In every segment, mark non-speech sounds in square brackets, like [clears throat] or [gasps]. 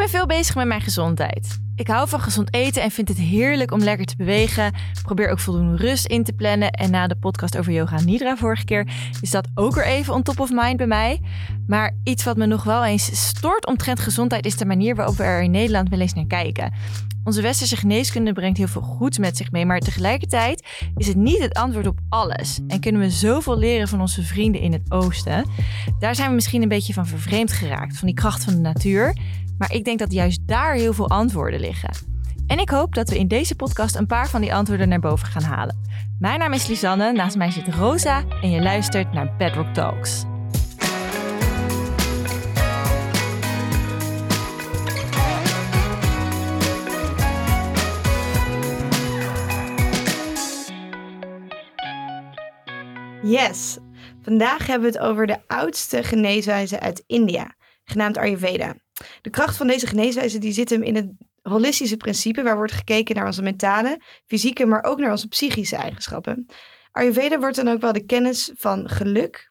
ben veel bezig met mijn gezondheid. Ik hou van gezond eten en vind het heerlijk om lekker te bewegen. Probeer ook voldoende rust in te plannen. En na de podcast over yoga nidra vorige keer is dat ook weer even on top of mind bij mij. Maar iets wat me nog wel eens stoort omtrent gezondheid is de manier waarop we er in Nederland wel eens naar kijken. Onze westerse geneeskunde brengt heel veel goeds met zich mee, maar tegelijkertijd is het niet het antwoord op alles. En kunnen we zoveel leren van onze vrienden in het oosten. Daar zijn we misschien een beetje van vervreemd geraakt, van die kracht van de natuur. Maar ik denk dat juist daar heel veel antwoorden liggen. En ik hoop dat we in deze podcast een paar van die antwoorden naar boven gaan halen. Mijn naam is Lisanne, naast mij zit Rosa en je luistert naar Bedrock Talks. Yes, vandaag hebben we het over de oudste geneeswijze uit India, genaamd Ayurveda. De kracht van deze geneeswijze die zit hem in het holistische principe, waar wordt gekeken naar onze mentale, fysieke, maar ook naar onze psychische eigenschappen. Ayurveda wordt dan ook wel de kennis van geluk,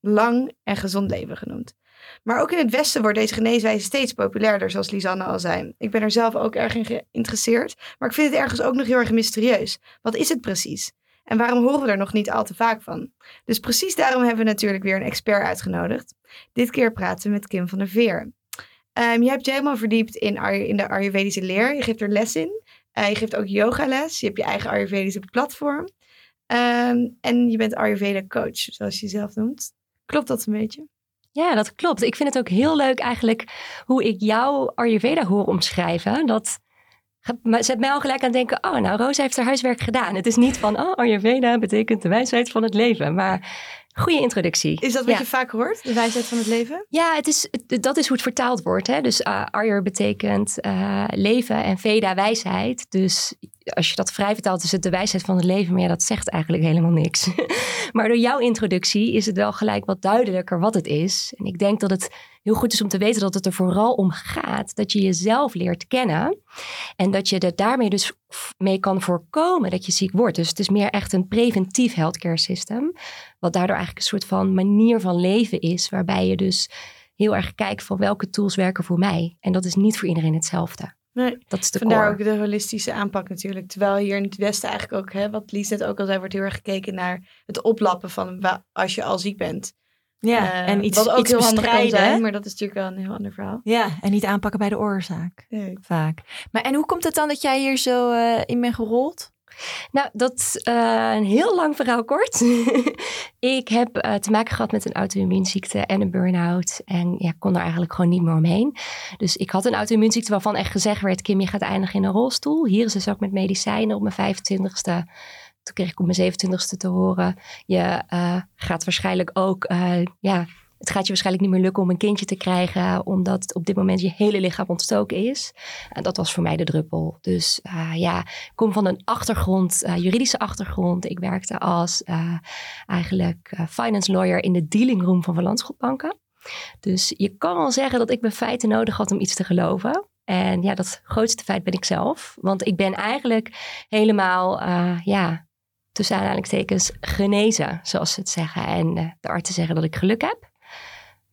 lang en gezond leven genoemd. Maar ook in het Westen wordt deze geneeswijze steeds populairder, zoals Lisanne al zei. Ik ben er zelf ook erg in geïnteresseerd, maar ik vind het ergens ook nog heel erg mysterieus. Wat is het precies? En waarom horen we er nog niet al te vaak van? Dus precies daarom hebben we natuurlijk weer een expert uitgenodigd. Dit keer praten we met Kim van der Veer. Um, je hebt je helemaal verdiept in, in de Ayurvedische leer. Je geeft er les in. Uh, je geeft ook yogales. Je hebt je eigen Ayurvedische platform. Um, en je bent Ayurveda coach, zoals je zelf noemt. Klopt dat een beetje? Ja, dat klopt. Ik vind het ook heel leuk eigenlijk hoe ik jouw Ayurveda hoor omschrijven. Dat zet mij al gelijk aan denken, oh nou, Rosa heeft haar huiswerk gedaan. Het is niet van, oh, Ayurveda betekent de wijsheid van het leven. Maar Goede introductie. Is dat wat je vaak hoort, de wijsheid van het leven? Ja, het is, dat is hoe het vertaald wordt. Hè? Dus uh, Arjer betekent uh, leven en Veda wijsheid. Dus als je dat vrij vertaalt, is het de wijsheid van het leven. Maar dat zegt eigenlijk helemaal niks. [laughs] maar door jouw introductie is het wel gelijk wat duidelijker wat het is. En ik denk dat het heel goed is om te weten dat het er vooral om gaat dat je jezelf leert kennen. En dat je er daarmee dus mee kan voorkomen dat je ziek wordt. Dus het is meer echt een preventief healthcare system. Wat daardoor eigenlijk een soort van manier van leven is. Waarbij je dus heel erg kijkt van welke tools werken voor mij. En dat is niet voor iedereen hetzelfde. Nee, dat is de vandaar ook de holistische aanpak natuurlijk. Terwijl hier in het Westen eigenlijk ook, hè, wat Lies net ook al zei, wordt heel erg gekeken naar het oplappen van als je al ziek bent. Ja, uh, en iets, wat ook iets heel handig kan zijn, maar dat is natuurlijk wel een heel ander verhaal. Ja, en niet aanpakken bij de oorzaak. Nee. Vaak. Maar en hoe komt het dan dat jij hier zo uh, in bent gerold? Nou, dat is uh, een heel lang verhaal kort. [laughs] ik heb uh, te maken gehad met een auto-immuunziekte en een burn-out. En ja, kon er eigenlijk gewoon niet meer omheen. Dus ik had een auto-immuunziekte waarvan echt gezegd werd... Kim, je gaat eindigen in een rolstoel. Hier is dus ook met medicijnen op mijn 25ste toen kreeg ik op mijn 27ste te horen: je uh, gaat waarschijnlijk ook, ja, het gaat je waarschijnlijk niet meer lukken om een kindje te krijgen, omdat op dit moment je hele lichaam ontstoken is. En dat was voor mij de druppel. Dus uh, ja, ik kom van een achtergrond, juridische achtergrond. Ik werkte als eigenlijk finance lawyer in de dealing room van Van Landschotbanken. Dus je kan wel zeggen dat ik mijn feiten nodig had om iets te geloven. En ja, dat grootste feit ben ik zelf. Want ik ben eigenlijk helemaal, ja, tussen aanhalingstekens genezen, zoals ze het zeggen. En de artsen zeggen dat ik geluk heb.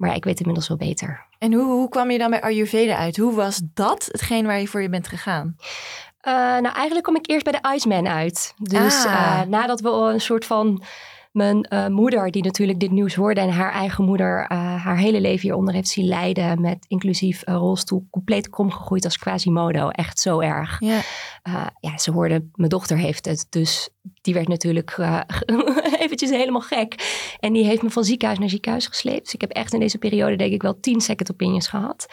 Maar ik weet inmiddels wel beter. En hoe, hoe kwam je dan bij Ayurveda uit? Hoe was dat hetgeen waar je voor je bent gegaan? Uh, nou, eigenlijk kom ik eerst bij de Iceman uit. Dus ah. uh, nadat we een soort van mijn uh, moeder, die natuurlijk dit nieuws hoorde en haar eigen moeder uh, haar hele leven hieronder heeft zien lijden, met inclusief rolstoel, compleet kromgegroeid als Quasimodo. Echt zo erg. Ja. ja, ze hoorde, mijn dochter heeft het, dus die werd natuurlijk [laughs] eventjes helemaal gek. En die heeft me van ziekenhuis naar ziekenhuis gesleept. Dus ik heb echt in deze periode, denk ik, wel tien second opinions gehad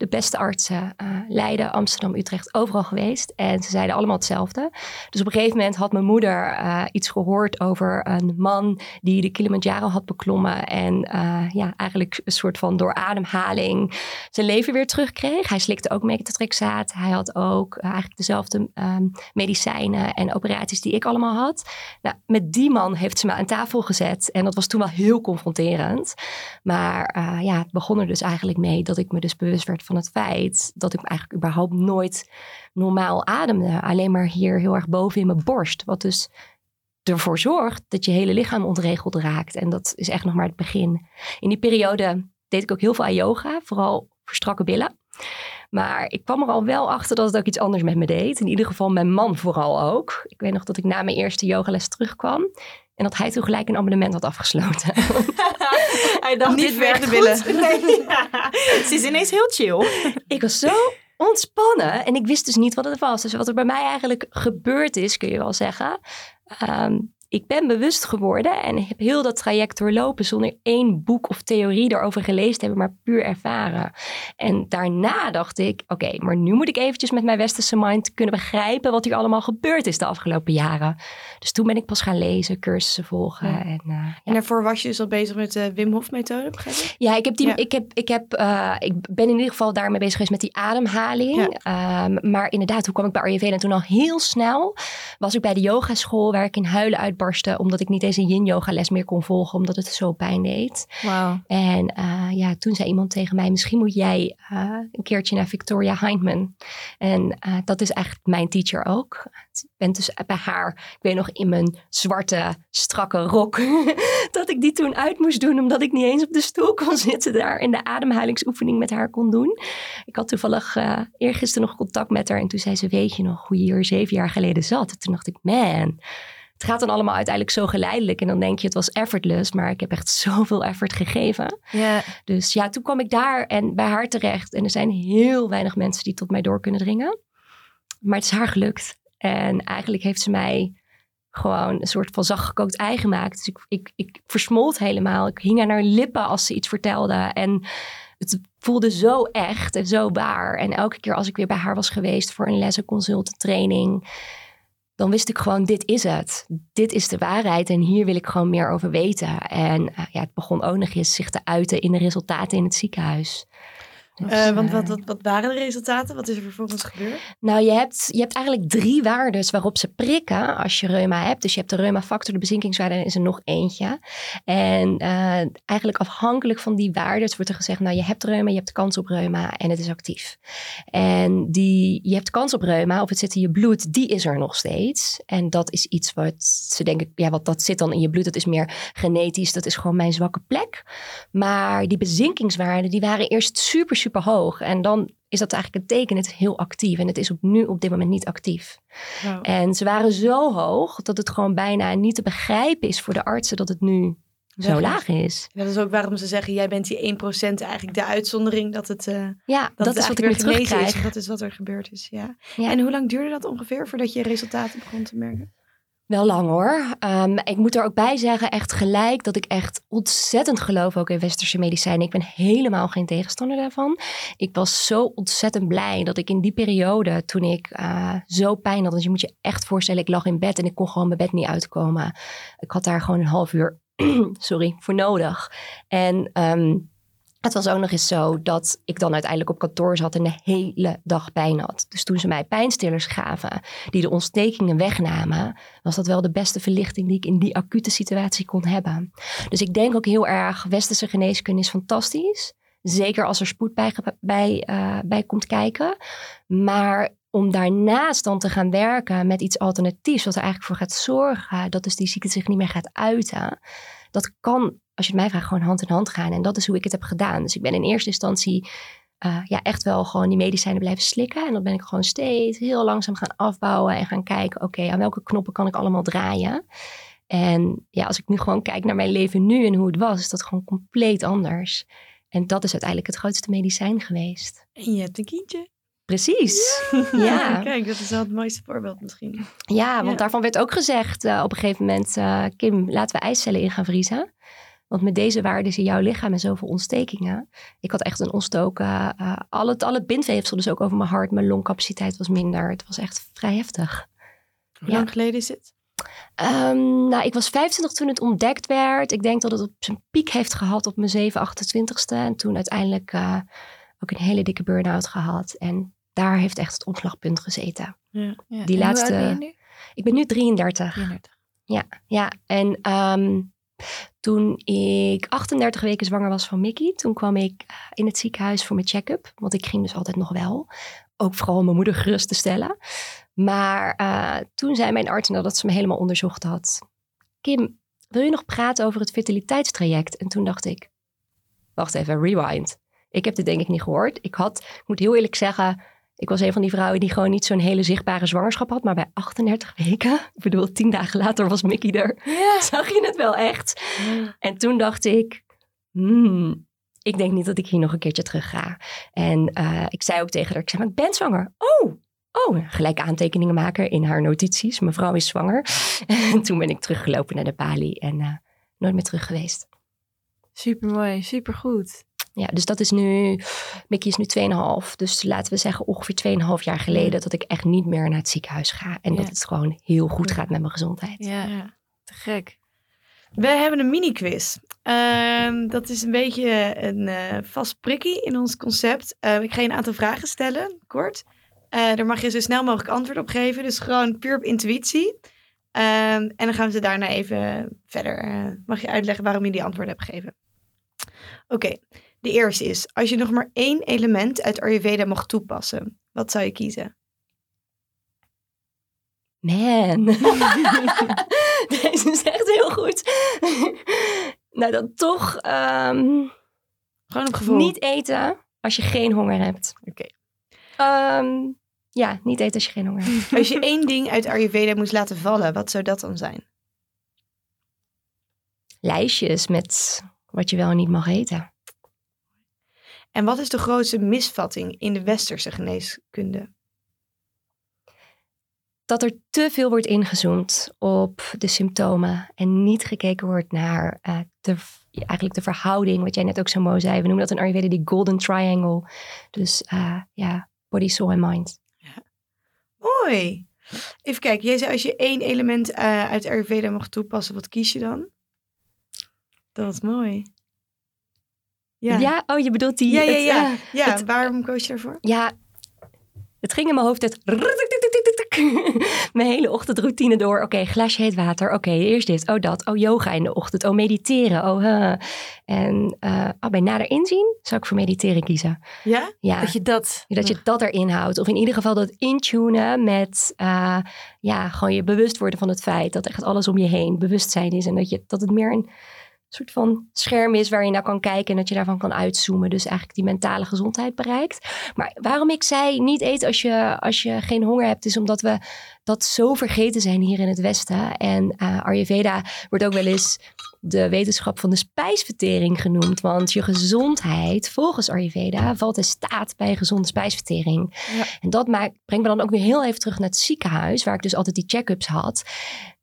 de beste artsen, uh, Leiden, Amsterdam, Utrecht, overal geweest. En ze zeiden allemaal hetzelfde. Dus op een gegeven moment had mijn moeder uh, iets gehoord over een man die de Kilimanjaro had beklommen. En uh, ja, eigenlijk een soort van door ademhaling zijn leven weer terugkreeg. Hij slikte ook methotrexaat. Hij had ook eigenlijk dezelfde um, medicijnen en operaties die ik allemaal had. Nou, met die man heeft ze me aan tafel gezet. En dat was toen wel heel confronterend. Maar ja, het begon er dus eigenlijk mee dat ik me dus bewust werd van het feit dat ik eigenlijk überhaupt nooit normaal ademde. Alleen maar hier heel erg boven in mijn borst. Wat dus ervoor zorgt dat je hele lichaam ontregeld raakt. En dat is echt nog maar het begin. In die periode deed ik ook heel veel yoga, vooral voor strakke billen. Maar ik kwam er al wel achter dat het ook iets anders met me deed. In ieder geval mijn man vooral ook. Ik weet nog dat ik na mijn eerste yogales terugkwam. En dat hij toen gelijk een abonnement had afgesloten. [laughs] hij dacht, Niet dit werkt willen. [laughs] Ze is ineens heel chill. ik was zo ontspannen en ik wist dus niet wat het was. Dus wat er bij mij eigenlijk gebeurd is, kun je wel zeggen. Ehm, ik ben bewust geworden en heb heel dat traject doorlopen zonder één boek of theorie erover gelezen te hebben, maar puur ervaren. En daarna dacht ik, oké, maar nu moet ik eventjes met mijn westerse mind kunnen begrijpen wat hier allemaal gebeurd is de afgelopen jaren. Dus toen ben ik pas gaan lezen, cursussen volgen. Ja. En, eh, ja. En daarvoor was je dus al bezig met de Wim Hof methode, begrijp ik? Ja, ik, heb die, Ja. Ik, heb, ik, heb, eh, ik ben in ieder geval daarmee bezig geweest met die ademhaling. Ehm, maar inderdaad, toen kwam ik bij Ayurveda en toen al heel snel was ik bij de yogaschool waar ik in huilen uitbarstte omdat ik niet deze yin yoga les meer kon volgen omdat het zo pijn deed. En eh, ja, toen zei iemand tegen mij, misschien moet jij eh, een keertje naar Victoria Hindman. En eh, dat is eigenlijk mijn teacher ook. Ik ben dus bij haar, ik weet nog in mijn zwarte, strakke rok, [laughs] dat ik die toen uit moest doen, omdat ik niet eens op de stoel kon zitten daar en de ademhalingsoefening met haar kon doen. Ik had toevallig eergisteren nog contact met haar en toen zei ze, weet je nog hoe je hier zeven jaar geleden zat? En toen dacht ik, man, het gaat dan allemaal uiteindelijk zo geleidelijk. En dan denk je, het was effortless. Maar ik heb echt [laughs] zoveel effort gegeven. Ja. Dus ja, toen kwam ik daar en bij haar terecht. En er zijn heel weinig mensen die tot mij door kunnen dringen. Maar het is haar gelukt. En eigenlijk heeft ze mij gewoon een soort van zachtgekookt ei gemaakt. Dus ik, ik, ik versmolt helemaal. Ik hing aan haar lippen als ze iets vertelde. En het voelde zo echt en zo waar. En elke keer als ik weer bij haar was geweest voor een lessen, consult, training dan wist ik gewoon, dit is het. Dit is de waarheid en hier wil ik gewoon meer over weten. En eh, ja, het begon ook nog eens zich te uiten in de resultaten in het ziekenhuis. Eh, want wat, wat, wat waren de resultaten? Wat is er vervolgens gebeurd? nou, je hebt, je hebt eigenlijk drie waardes waarop ze prikken als je reuma hebt. Dus je hebt de reumafactor, de bezinkingswaarde en is er nog eentje. En eh, eigenlijk afhankelijk van die waardes wordt er gezegd, nou je hebt reuma, je hebt kans op reuma en het is actief. En die, je hebt kans op reuma of het zit in je bloed, die is er nog steeds. En dat is iets wat ze denken, ja wat dat zit dan in je bloed, dat is meer genetisch, dat is gewoon mijn zwakke plek. Maar die bezinkingswaarden, die waren eerst super, super hoog. En dan is dat eigenlijk een teken, het is heel actief. En het is op, nu op dit moment niet actief. En ze waren zo hoog dat het gewoon bijna niet te begrijpen is voor de artsen dat het nu zo laag is. Dat is ook waarom ze zeggen, jij bent die 1% eigenlijk de uitzondering dat het, eh, Ja, dat, dat is wat ik weer genezen is. Dat is wat er gebeurd is, ja. Ja. En hoe lang duurde dat ongeveer voordat je resultaten begon te merken? Wel lang hoor. Ehm, ik moet er ook bij zeggen, echt gelijk, dat ik echt ontzettend geloof ook in westerse medicijnen. Ik ben helemaal geen tegenstander daarvan. Ik was zo ontzettend blij dat ik in die periode, toen ik eh, zo pijn had, want je moet je echt voorstellen, ik lag in bed en ik kon gewoon mijn bed niet uitkomen. Ik had daar gewoon een half uur, [clears throat] sorry, voor nodig. En ehm, het was ook nog eens zo dat ik dan uiteindelijk op kantoor zat en de hele dag pijn had. Dus toen ze mij pijnstillers gaven, die de ontstekingen wegnamen, was dat wel de beste verlichting die ik in die acute situatie kon hebben. Dus ik denk ook heel erg, westerse geneeskunde is fantastisch. Zeker als er spoed bij, eh, bij komt kijken. Maar om daarnaast dan te gaan werken met iets alternatiefs, wat er eigenlijk voor gaat zorgen dat dus die ziekte zich niet meer gaat uiten. Dat kan, als je het mij vraagt, gewoon hand in hand gaan. En dat is hoe ik het heb gedaan. Dus ik ben in eerste instantie eh, ja, echt wel gewoon die medicijnen blijven slikken. En dan ben ik gewoon steeds heel langzaam gaan afbouwen en gaan kijken, oké, aan welke knoppen kan ik allemaal draaien? En ja, als ik nu gewoon kijk naar mijn leven nu en hoe het was, is dat gewoon compleet anders. En dat is uiteindelijk het grootste medicijn geweest. En je hebt een kindje. Precies. Ja. [laughs] Kijk, dat is wel het mooiste voorbeeld misschien. Ja, want Ja. daarvan werd ook gezegd eh, op een gegeven moment, eh, Kim, laten we eicellen in gaan vriezen. Want met deze waarden in jouw lichaam en zoveel ontstekingen. Ik had echt een ontstoken, eh, al, het, al het bindweefsel dus ook over mijn hart. Mijn longcapaciteit was minder. Het was echt vrij heftig. Hoe Ja. lang geleden is het? Ehm, nou, ik was 25 toen het ontdekt werd. Ik denk dat het op zijn piek heeft gehad op mijn 7, 28ste. En toen uiteindelijk eh, ook een hele dikke burn-out gehad. En daar heeft echt het omslagpunt gezeten. Ja. Ja. Die En hoe laatste- oud ben je nu? Ik ben nu 33. 33. Ja, en ehm, toen ik 38 weken zwanger was van Mickey, toen kwam ik eh, in het ziekenhuis voor mijn check-up. Want ik ging dus altijd nog wel. Ook vooral om mijn moeder gerust te stellen. Maar eh, toen zei mijn arts nadat ze me helemaal onderzocht had. Kim, wil je nog praten over het fertiliteitstraject? En toen dacht ik, wacht even, rewind. Ik heb dit denk ik niet gehoord. Ik had, ik moet heel eerlijk zeggen, ik was een van die vrouwen die gewoon niet zo'n hele zichtbare zwangerschap had. Maar bij 38 weken, ik bedoel, tien dagen later was Mickey er. [laughs] Zag je het wel echt? En toen dacht ik, hmm, ik denk niet dat ik hier nog een keertje terug ga. En eh, ik zei ook tegen haar, ik zei, maar ik ben zwanger. Oh, oh, gelijk aantekeningen maken in haar notities. Mevrouw is zwanger. [laughs] En toen ben ik teruggelopen naar de Bali en eh, nooit meer terug geweest. Super mooi, super goed. Ja, dus dat is nu, Mickey is nu 2,5. Dus laten we zeggen ongeveer 2,5 jaar geleden dat ik echt niet meer naar het ziekenhuis ga. En dat het gewoon heel goed gaat met mijn gezondheid. Ja, te gek. We hebben een mini-quiz. Ehm, dat is een beetje een eh, vast prikkie in ons concept. Ehm, ik ga je een aantal vragen stellen, kort. Eh, daar mag je zo snel mogelijk antwoord op geven. Dus gewoon puur op intuïtie. Ehm, en dan gaan we ze daarna even verder. eh, mag je uitleggen waarom je die antwoord hebt gegeven? Oké, de eerste is: als je nog maar één element uit Ayurveda mocht toepassen, wat zou je kiezen? Man. [laughs] [laughs] Deze is echt heel goed. [laughs] nou, dan toch ehm, Gewoon op gevoel. niet eten als je geen honger hebt. Oké. Ehm, ja, niet eten als je geen honger hebt. Als je één ding uit Ayurveda moest laten vallen, wat zou dat dan zijn? Lijstjes met wat je wel en niet mag eten. En wat is de grootste misvatting in de westerse geneeskunde? Dat er te veel wordt ingezoomd op de symptomen en niet gekeken wordt naar eh, de, eigenlijk de verhouding, wat jij net ook zo mooi zei. We noemen dat in Ayurveda die golden triangle. Dus eh, ja, body, soul en mind. Mooi. Even kijken, jij zei als je één element eh, uit Ayurveda mag toepassen, wat kies je dan? Dat is mooi. Ja, Ja, oh, je bedoelt die... ja, ja. het, ja. eh, ja het- waarom koos je daarvoor? ja, het ging in mijn hoofd het... Mijn hele ochtendroutine door. Oké, glaasje heet water. Oké, eerst dit. Oh, dat. Oh, yoga in de ochtend. Oh, mediteren. Oh, huh. En oh, bij nader inzien zou ik voor mediteren kiezen. Ja? Ja, Dat je dat... dat je dat erin houdt. Of in ieder geval dat intunen met ja, gewoon je bewust worden van het feit dat echt alles om je heen bewustzijn is. En dat, je, dat het meer een soort van scherm is waar je naar kan kijken en dat je daarvan kan uitzoomen. Dus eigenlijk die mentale gezondheid bereikt. Maar waarom ik zei niet eten als je, als je geen honger hebt, is omdat we dat zo vergeten zijn hier in het Westen. En eh, Ayurveda wordt ook wel eens de wetenschap van de spijsvertering genoemd. Want je gezondheid, volgens Ayurveda, valt in staat bij een gezonde spijsvertering. Ja. En dat maakt, brengt me dan ook weer heel even terug naar het ziekenhuis, waar ik dus altijd die check-ups had.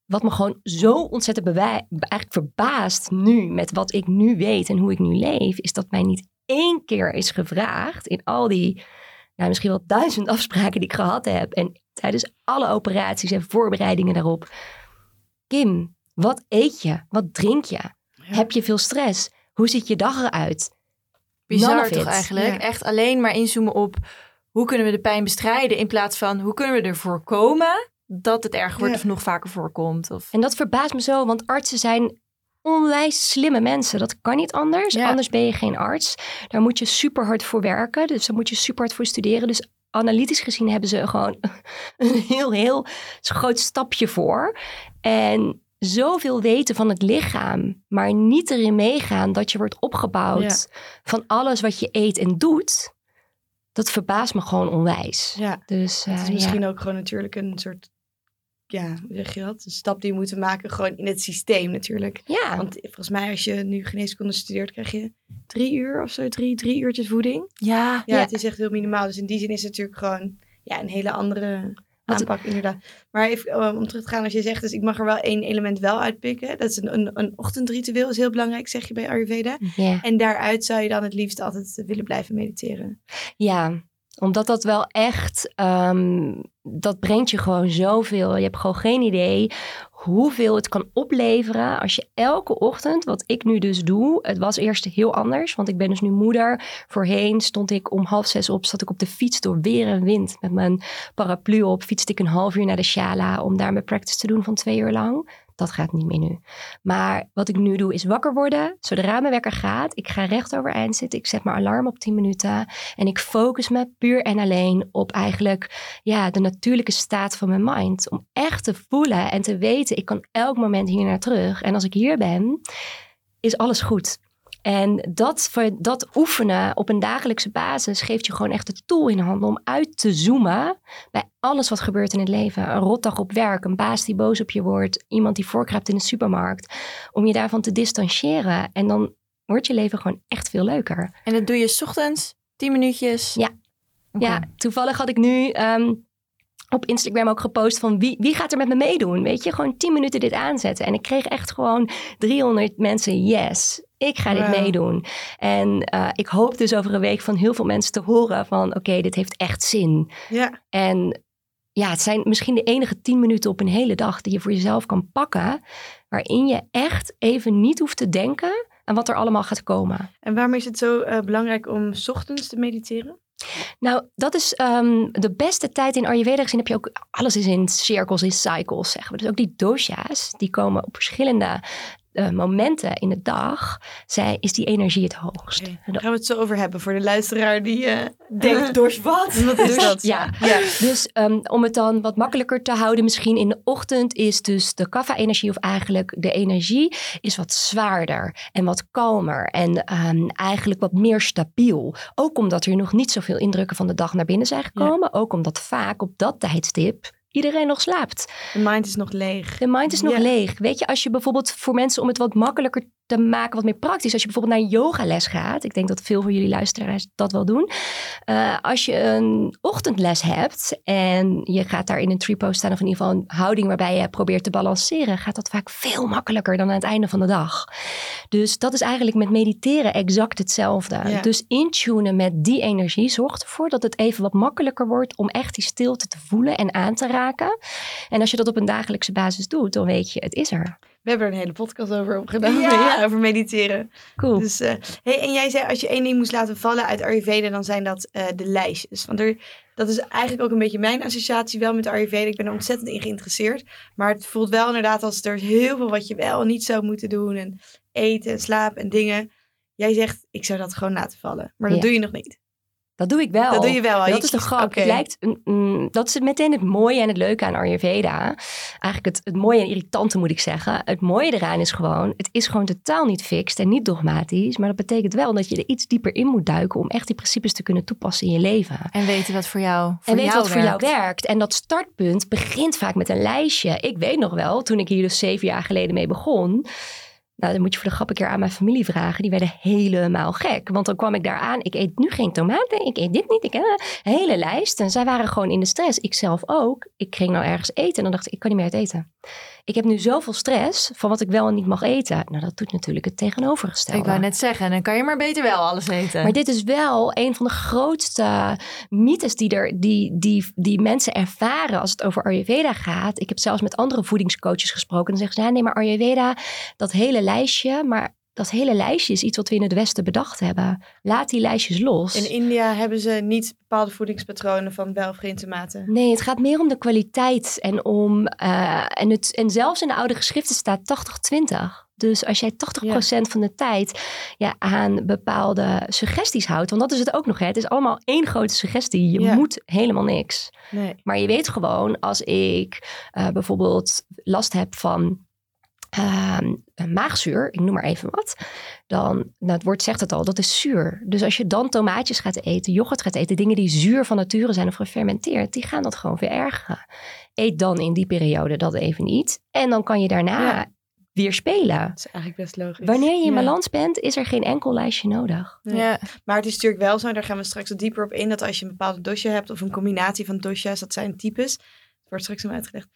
Wat me gewoon zo ontzettend eigenlijk verbaast nu met wat ik nu weet en hoe ik nu leef, is dat mij niet één keer is gevraagd in al die, nou misschien wel duizend [laughs] afspraken die ik gehad heb en tijdens alle operaties en voorbereidingen daarop. Kim, wat eet je? Wat drink je? Heb je veel stress? Hoe ziet je dag eruit? Bizar toch eigenlijk? Ja. Echt alleen maar inzoomen op hoe kunnen we de pijn bestrijden in plaats van hoe kunnen we ervoor komen dat het erger wordt Ja. of nog vaker voorkomt. Of... En dat verbaast me zo, want artsen zijn onwijs slimme mensen. Dat kan niet anders. Ja. Anders ben je geen arts. Daar moet je super hard voor werken. Dus daar moet je super hard voor studeren. Dus analytisch gezien hebben ze gewoon [laughs] een heel, heel groot stapje voor. En zoveel weten van het lichaam, maar niet erin meegaan dat je wordt opgebouwd van alles wat je eet en doet. Dat verbaast me gewoon onwijs. Ja, Dus het eh, ja. misschien ook gewoon natuurlijk een soort, ja, hoe zeg je dat? Een stap die we moeten maken gewoon in het systeem natuurlijk. ja. Want volgens mij als je nu geneeskunde studeert, krijg je drie uur of zo, drie, drie uurtjes voeding. Ja, Ja, Ja. het is echt heel minimaal. Dus in die zin is het natuurlijk gewoon ja, een hele andere aanpak inderdaad. Maar even eh, om terug te gaan, als je zegt, dus ik mag er wel één element wel uitpikken. Dat is een, een, een ochtendritueel, is heel belangrijk, zeg je bij Ayurveda. ja. En daaruit zou je dan het liefst altijd willen blijven mediteren. Ja, omdat dat wel echt, ehm, dat brengt je gewoon zoveel. Je hebt gewoon geen idee hoeveel het kan opleveren als je elke ochtend, wat ik nu dus doe, het was eerst heel anders, want ik ben dus nu moeder. Voorheen stond ik om half zes op, zat ik op de fiets door weer en wind met mijn paraplu op, fietste ik een half uur naar de Shala om daar mijn practice te doen van twee uur lang. Dat gaat niet meer nu. Maar wat ik nu doe is wakker worden. Zodra mijn wekker gaat, ik ga recht overeind zitten. Ik zet mijn alarm op 10 minuten. En ik focus me puur en alleen op eigenlijk ja, de natuurlijke staat van mijn mind. Om echt te voelen en te weten, ik kan elk moment hier naar terug. En als ik hier ben, is alles goed. En dat, dat oefenen op een dagelijkse basis geeft je gewoon echt de tool in handen om uit te zoomen bij alles wat gebeurt in het leven. Een rotdag op werk, een baas die boos op je wordt, iemand die voorkruipt in de supermarkt. Om je daarvan te distancieren. En dan wordt je leven gewoon echt veel leuker. En dat doe je s ochtends, tien minuutjes? Ja. Ja, toevallig had ik nu ehm, op Instagram ook gepost van wie, wie gaat er met me meedoen? Weet je, gewoon 10 minuten dit aanzetten. En ik kreeg echt gewoon 300 mensen yes. Ik ga dit meedoen. En uh, ik hoop dus over een week van heel veel mensen te horen van oké, dit heeft echt zin. Ja. En ja, het zijn misschien de enige 10 minuten op een hele dag die je voor jezelf kan pakken. Waarin je echt even niet hoeft te denken aan wat er allemaal gaat komen. En waarom is het zo uh, belangrijk om s ochtends te mediteren? Nou, dat is um, de beste tijd in Ayurveda gezien. Heb je ook alles is in cirkels, in cycles, zeggen we. Dus ook die dosha's, die komen op verschillende uh, momenten in de dag zij, is die energie het hoogst. Okay. Daar gaan we het zo over hebben voor de luisteraar die uh, [laughs] denkt, door wat? [laughs] wat is dat? Ja, ja. dus um, om het dan wat makkelijker te houden, misschien in de ochtend is dus de kaffa-energie of eigenlijk de energie is wat zwaarder en wat kalmer en um, eigenlijk wat meer stabiel. Ook omdat er nog niet zoveel indrukken van de dag naar binnen zijn gekomen. Ja. Ook omdat vaak op dat tijdstip iedereen nog slaapt. De mind is nog leeg. De mind is nog leeg. Weet je, als je bijvoorbeeld voor mensen om het wat makkelijker te maken, wat meer praktisch. Als je bijvoorbeeld naar een yogales gaat. Ik denk dat veel van jullie luisteraars dat wel doen. Uh, als je een ochtendles hebt en je gaat daar in een tripo staan. Of in ieder geval een houding waarbij je probeert te balanceren. Gaat dat vaak veel makkelijker dan aan het einde van de dag. Dus dat is eigenlijk met mediteren exact hetzelfde. Ja. Dus intunen met die energie zorgt ervoor dat het even wat makkelijker wordt. Om echt die stilte te voelen en aan te raken. En als je dat op een dagelijkse basis doet, dan weet je, het is er. We hebben er een hele podcast over opgedaan. Ja. [laughs] ja over mediteren. Cool. Dus, uh, hey, en jij zei, als je één ding moest laten vallen uit Ayurveda, dan zijn dat uh, de lijstjes. Want er, dat is eigenlijk ook een beetje mijn associatie wel met Ayurveda. Ik ben er ontzettend in geïnteresseerd. Maar het voelt wel inderdaad als er heel veel wat je wel en niet zou moeten doen. En eten en slapen en dingen. Jij zegt, ik zou dat gewoon laten vallen. Maar dat ja. doe je nog niet. Dat doe ik wel. Dat doe je wel. Dat je is de grap. Okay. Het lijkt, mm, dat is meteen het mooie en het leuke aan Ayurveda. Eigenlijk het, het mooie en irritante moet ik zeggen. Het mooie eraan is gewoon, het is gewoon totaal niet fixed en niet dogmatisch. Maar dat betekent wel dat je er iets dieper in moet duiken om echt die principes te kunnen toepassen in je leven. En weten wat voor jou voor En weten jou wat voor jou werkt. En dat startpunt begint vaak met een lijstje. Ik weet nog wel, toen ik hier dus zeven jaar geleden mee begon nou, dan moet je voor de grap een keer aan mijn familie vragen. Die werden helemaal gek. Want dan kwam ik daar aan. Ik eet nu geen tomaten. Ik eet dit niet. Ik heb een hele lijst. En zij waren gewoon in de stress. Ik zelf ook. Ik ging nou ergens eten. En dan dacht ik, ik kan niet meer uit eten. Ik heb nu zoveel stress van wat ik wel en niet mag eten. Nou, dat doet natuurlijk het tegenovergestelde. Ik wou net zeggen, dan kan je maar beter wel alles eten. Maar dit is wel een van de grootste mythes die, er, die, die, die mensen ervaren als het over Ayurveda gaat. Ik heb zelfs met andere voedingscoaches gesproken. Dan zeggen ze, ja, nee, maar Ayurveda, dat hele lijstje, maar dat hele lijstje is iets wat we in het Westen bedacht hebben. Laat die lijstjes los. In India hebben ze niet bepaalde voedingspatronen van wel of geen tomaten. Nee, het gaat meer om de kwaliteit en om. Uh, en, het, en zelfs in de oude geschriften staat 80-20. Dus als jij 80% ja. van de tijd ja, aan bepaalde suggesties houdt, want dat is het ook nog. Hè? Het is allemaal één grote suggestie. Je ja. moet helemaal niks. Nee. Maar je weet gewoon, als ik uh, bijvoorbeeld last heb van uh, maagzuur, ik noem maar even wat, dan, nou het woord zegt het al, dat is zuur. Dus als je dan tomaatjes gaat eten, yoghurt gaat eten, dingen die zuur van nature zijn of gefermenteerd, die gaan dat gewoon verergeren. Eet dan in die periode dat even niet. En dan kan je daarna ja. weer spelen. Dat is eigenlijk best logisch. Wanneer je in ja. balans bent, is er geen enkel lijstje nodig. Ja. Maar het is natuurlijk wel zo, daar gaan we straks wat dieper op in, dat als je een bepaalde dosje hebt of een combinatie van dosjes, dat zijn types, wordt straks allemaal uitgelegd.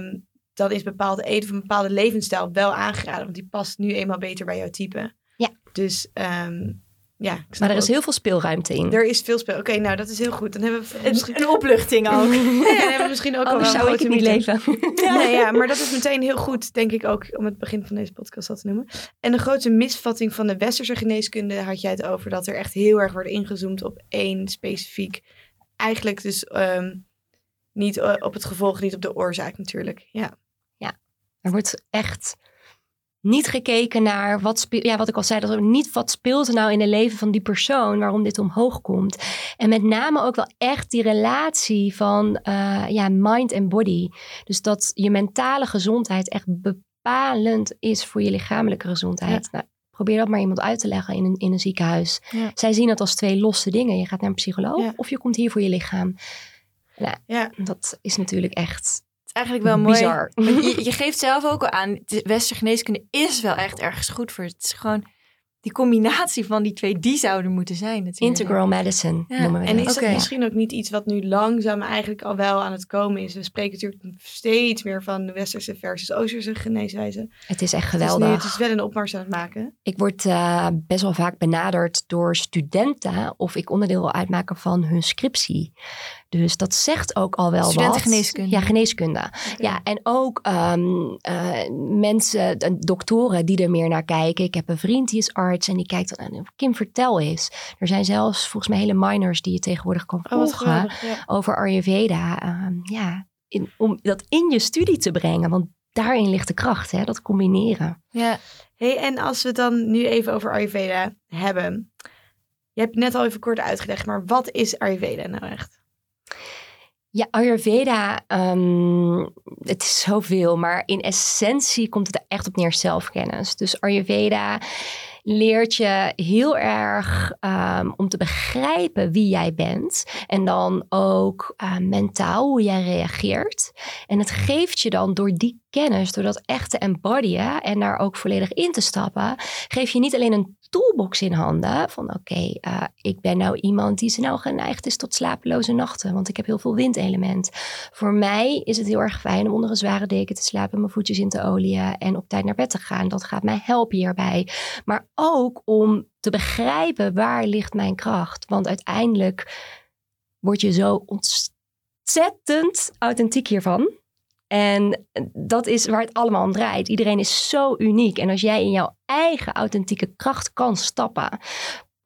Um, dan is bepaald eten of een bepaalde levensstijl wel aangeraden. Want die past nu eenmaal beter bij jouw type. Ja. Dus um, ja. Maar er is heel veel speelruimte in. Er is veel speel. Oké, okay, nou dat is heel goed. Dan hebben we een, misschien... een opluchting ook. [laughs] ja, dan hebben we misschien ook Anders al zou ik het niet leven. [laughs] ja. Nee, ja, maar dat is meteen heel goed, denk ik ook, om het begin van deze podcast al te noemen. En de grote misvatting van de westerse geneeskunde had jij het over dat er echt heel erg wordt ingezoomd op één specifiek. Eigenlijk dus um, niet op het gevolg, niet op de oorzaak natuurlijk. Ja. Er wordt echt niet gekeken naar wat speelt. Ja, wat ik al zei, dat er niet wat speelt er nou in het leven van die persoon waarom dit omhoog komt. En met name ook wel echt die relatie van uh, ja, mind en body. Dus dat je mentale gezondheid echt bepalend is voor je lichamelijke gezondheid. Ja. Nou, Probeer dat maar iemand uit te leggen in een, in een ziekenhuis. Ja. Zij zien het als twee losse dingen. Je gaat naar een psycholoog Ja. of je komt hier voor je lichaam. Nou, Ja. dat is natuurlijk echt eigenlijk wel mooi. bizar. Je, je geeft zelf ook al aan, de westerse geneeskunde is wel echt ergens goed voor. Het is gewoon die combinatie van die twee, die zouden moeten zijn natuurlijk. Integral medicine Ja, noemen we En dat. is Oké. dat misschien ook niet iets wat nu langzaam eigenlijk al wel aan het komen is? We spreken natuurlijk steeds meer van de westerse versus oosterse geneeswijze. Het is echt Het is, geweldig. nu, het is wel een opmars aan het maken. Ik word eh, best wel vaak benaderd door studenten of ik onderdeel wil uitmaken van hun scriptie. Dus dat zegt ook al wel wat. Studentengeneeskunde. Ja, geneeskunde. Ja, en ook ehm, eh, mensen, doktoren die er meer naar kijken. Ik heb een vriend die is arts en die kijkt dan aan Kim Vertel is. Er zijn zelfs volgens mij hele minors die je tegenwoordig kan Oh, volgen. Ja. over Ayurveda. Ehm, ja, in, om dat in je studie te brengen. Want daarin ligt de kracht, hè, dat combineren. Ja, Hey, en als we het dan nu even over Ayurveda hebben. Je hebt net al even kort uitgelegd, maar wat is Ayurveda nou echt? Ja, Ayurveda, ehm, het is zoveel, maar in essentie komt het er echt op neer zelfkennis. Dus Ayurveda leert je heel erg ehm, om te begrijpen wie jij bent en dan ook eh, mentaal hoe jij reageert. En het geeft je dan door die kennis, door dat echt te embodyen en daar ook volledig in te stappen, geef je niet alleen een toolbox in handen van oké, eh, ik ben nou iemand die snel geneigd is tot slapeloze nachten, want ik heb heel veel windelement. Voor mij is het heel erg fijn om onder een zware deken te slapen, mijn voetjes in te oliën en op tijd naar bed te gaan. Dat gaat mij helpen hierbij. Maar ook om te begrijpen waar ligt mijn kracht, want uiteindelijk word je zo ontzettend authentiek hiervan. En dat is waar het allemaal om draait. Iedereen is zo uniek. En als jij in jouw eigen authentieke kracht kan stappen.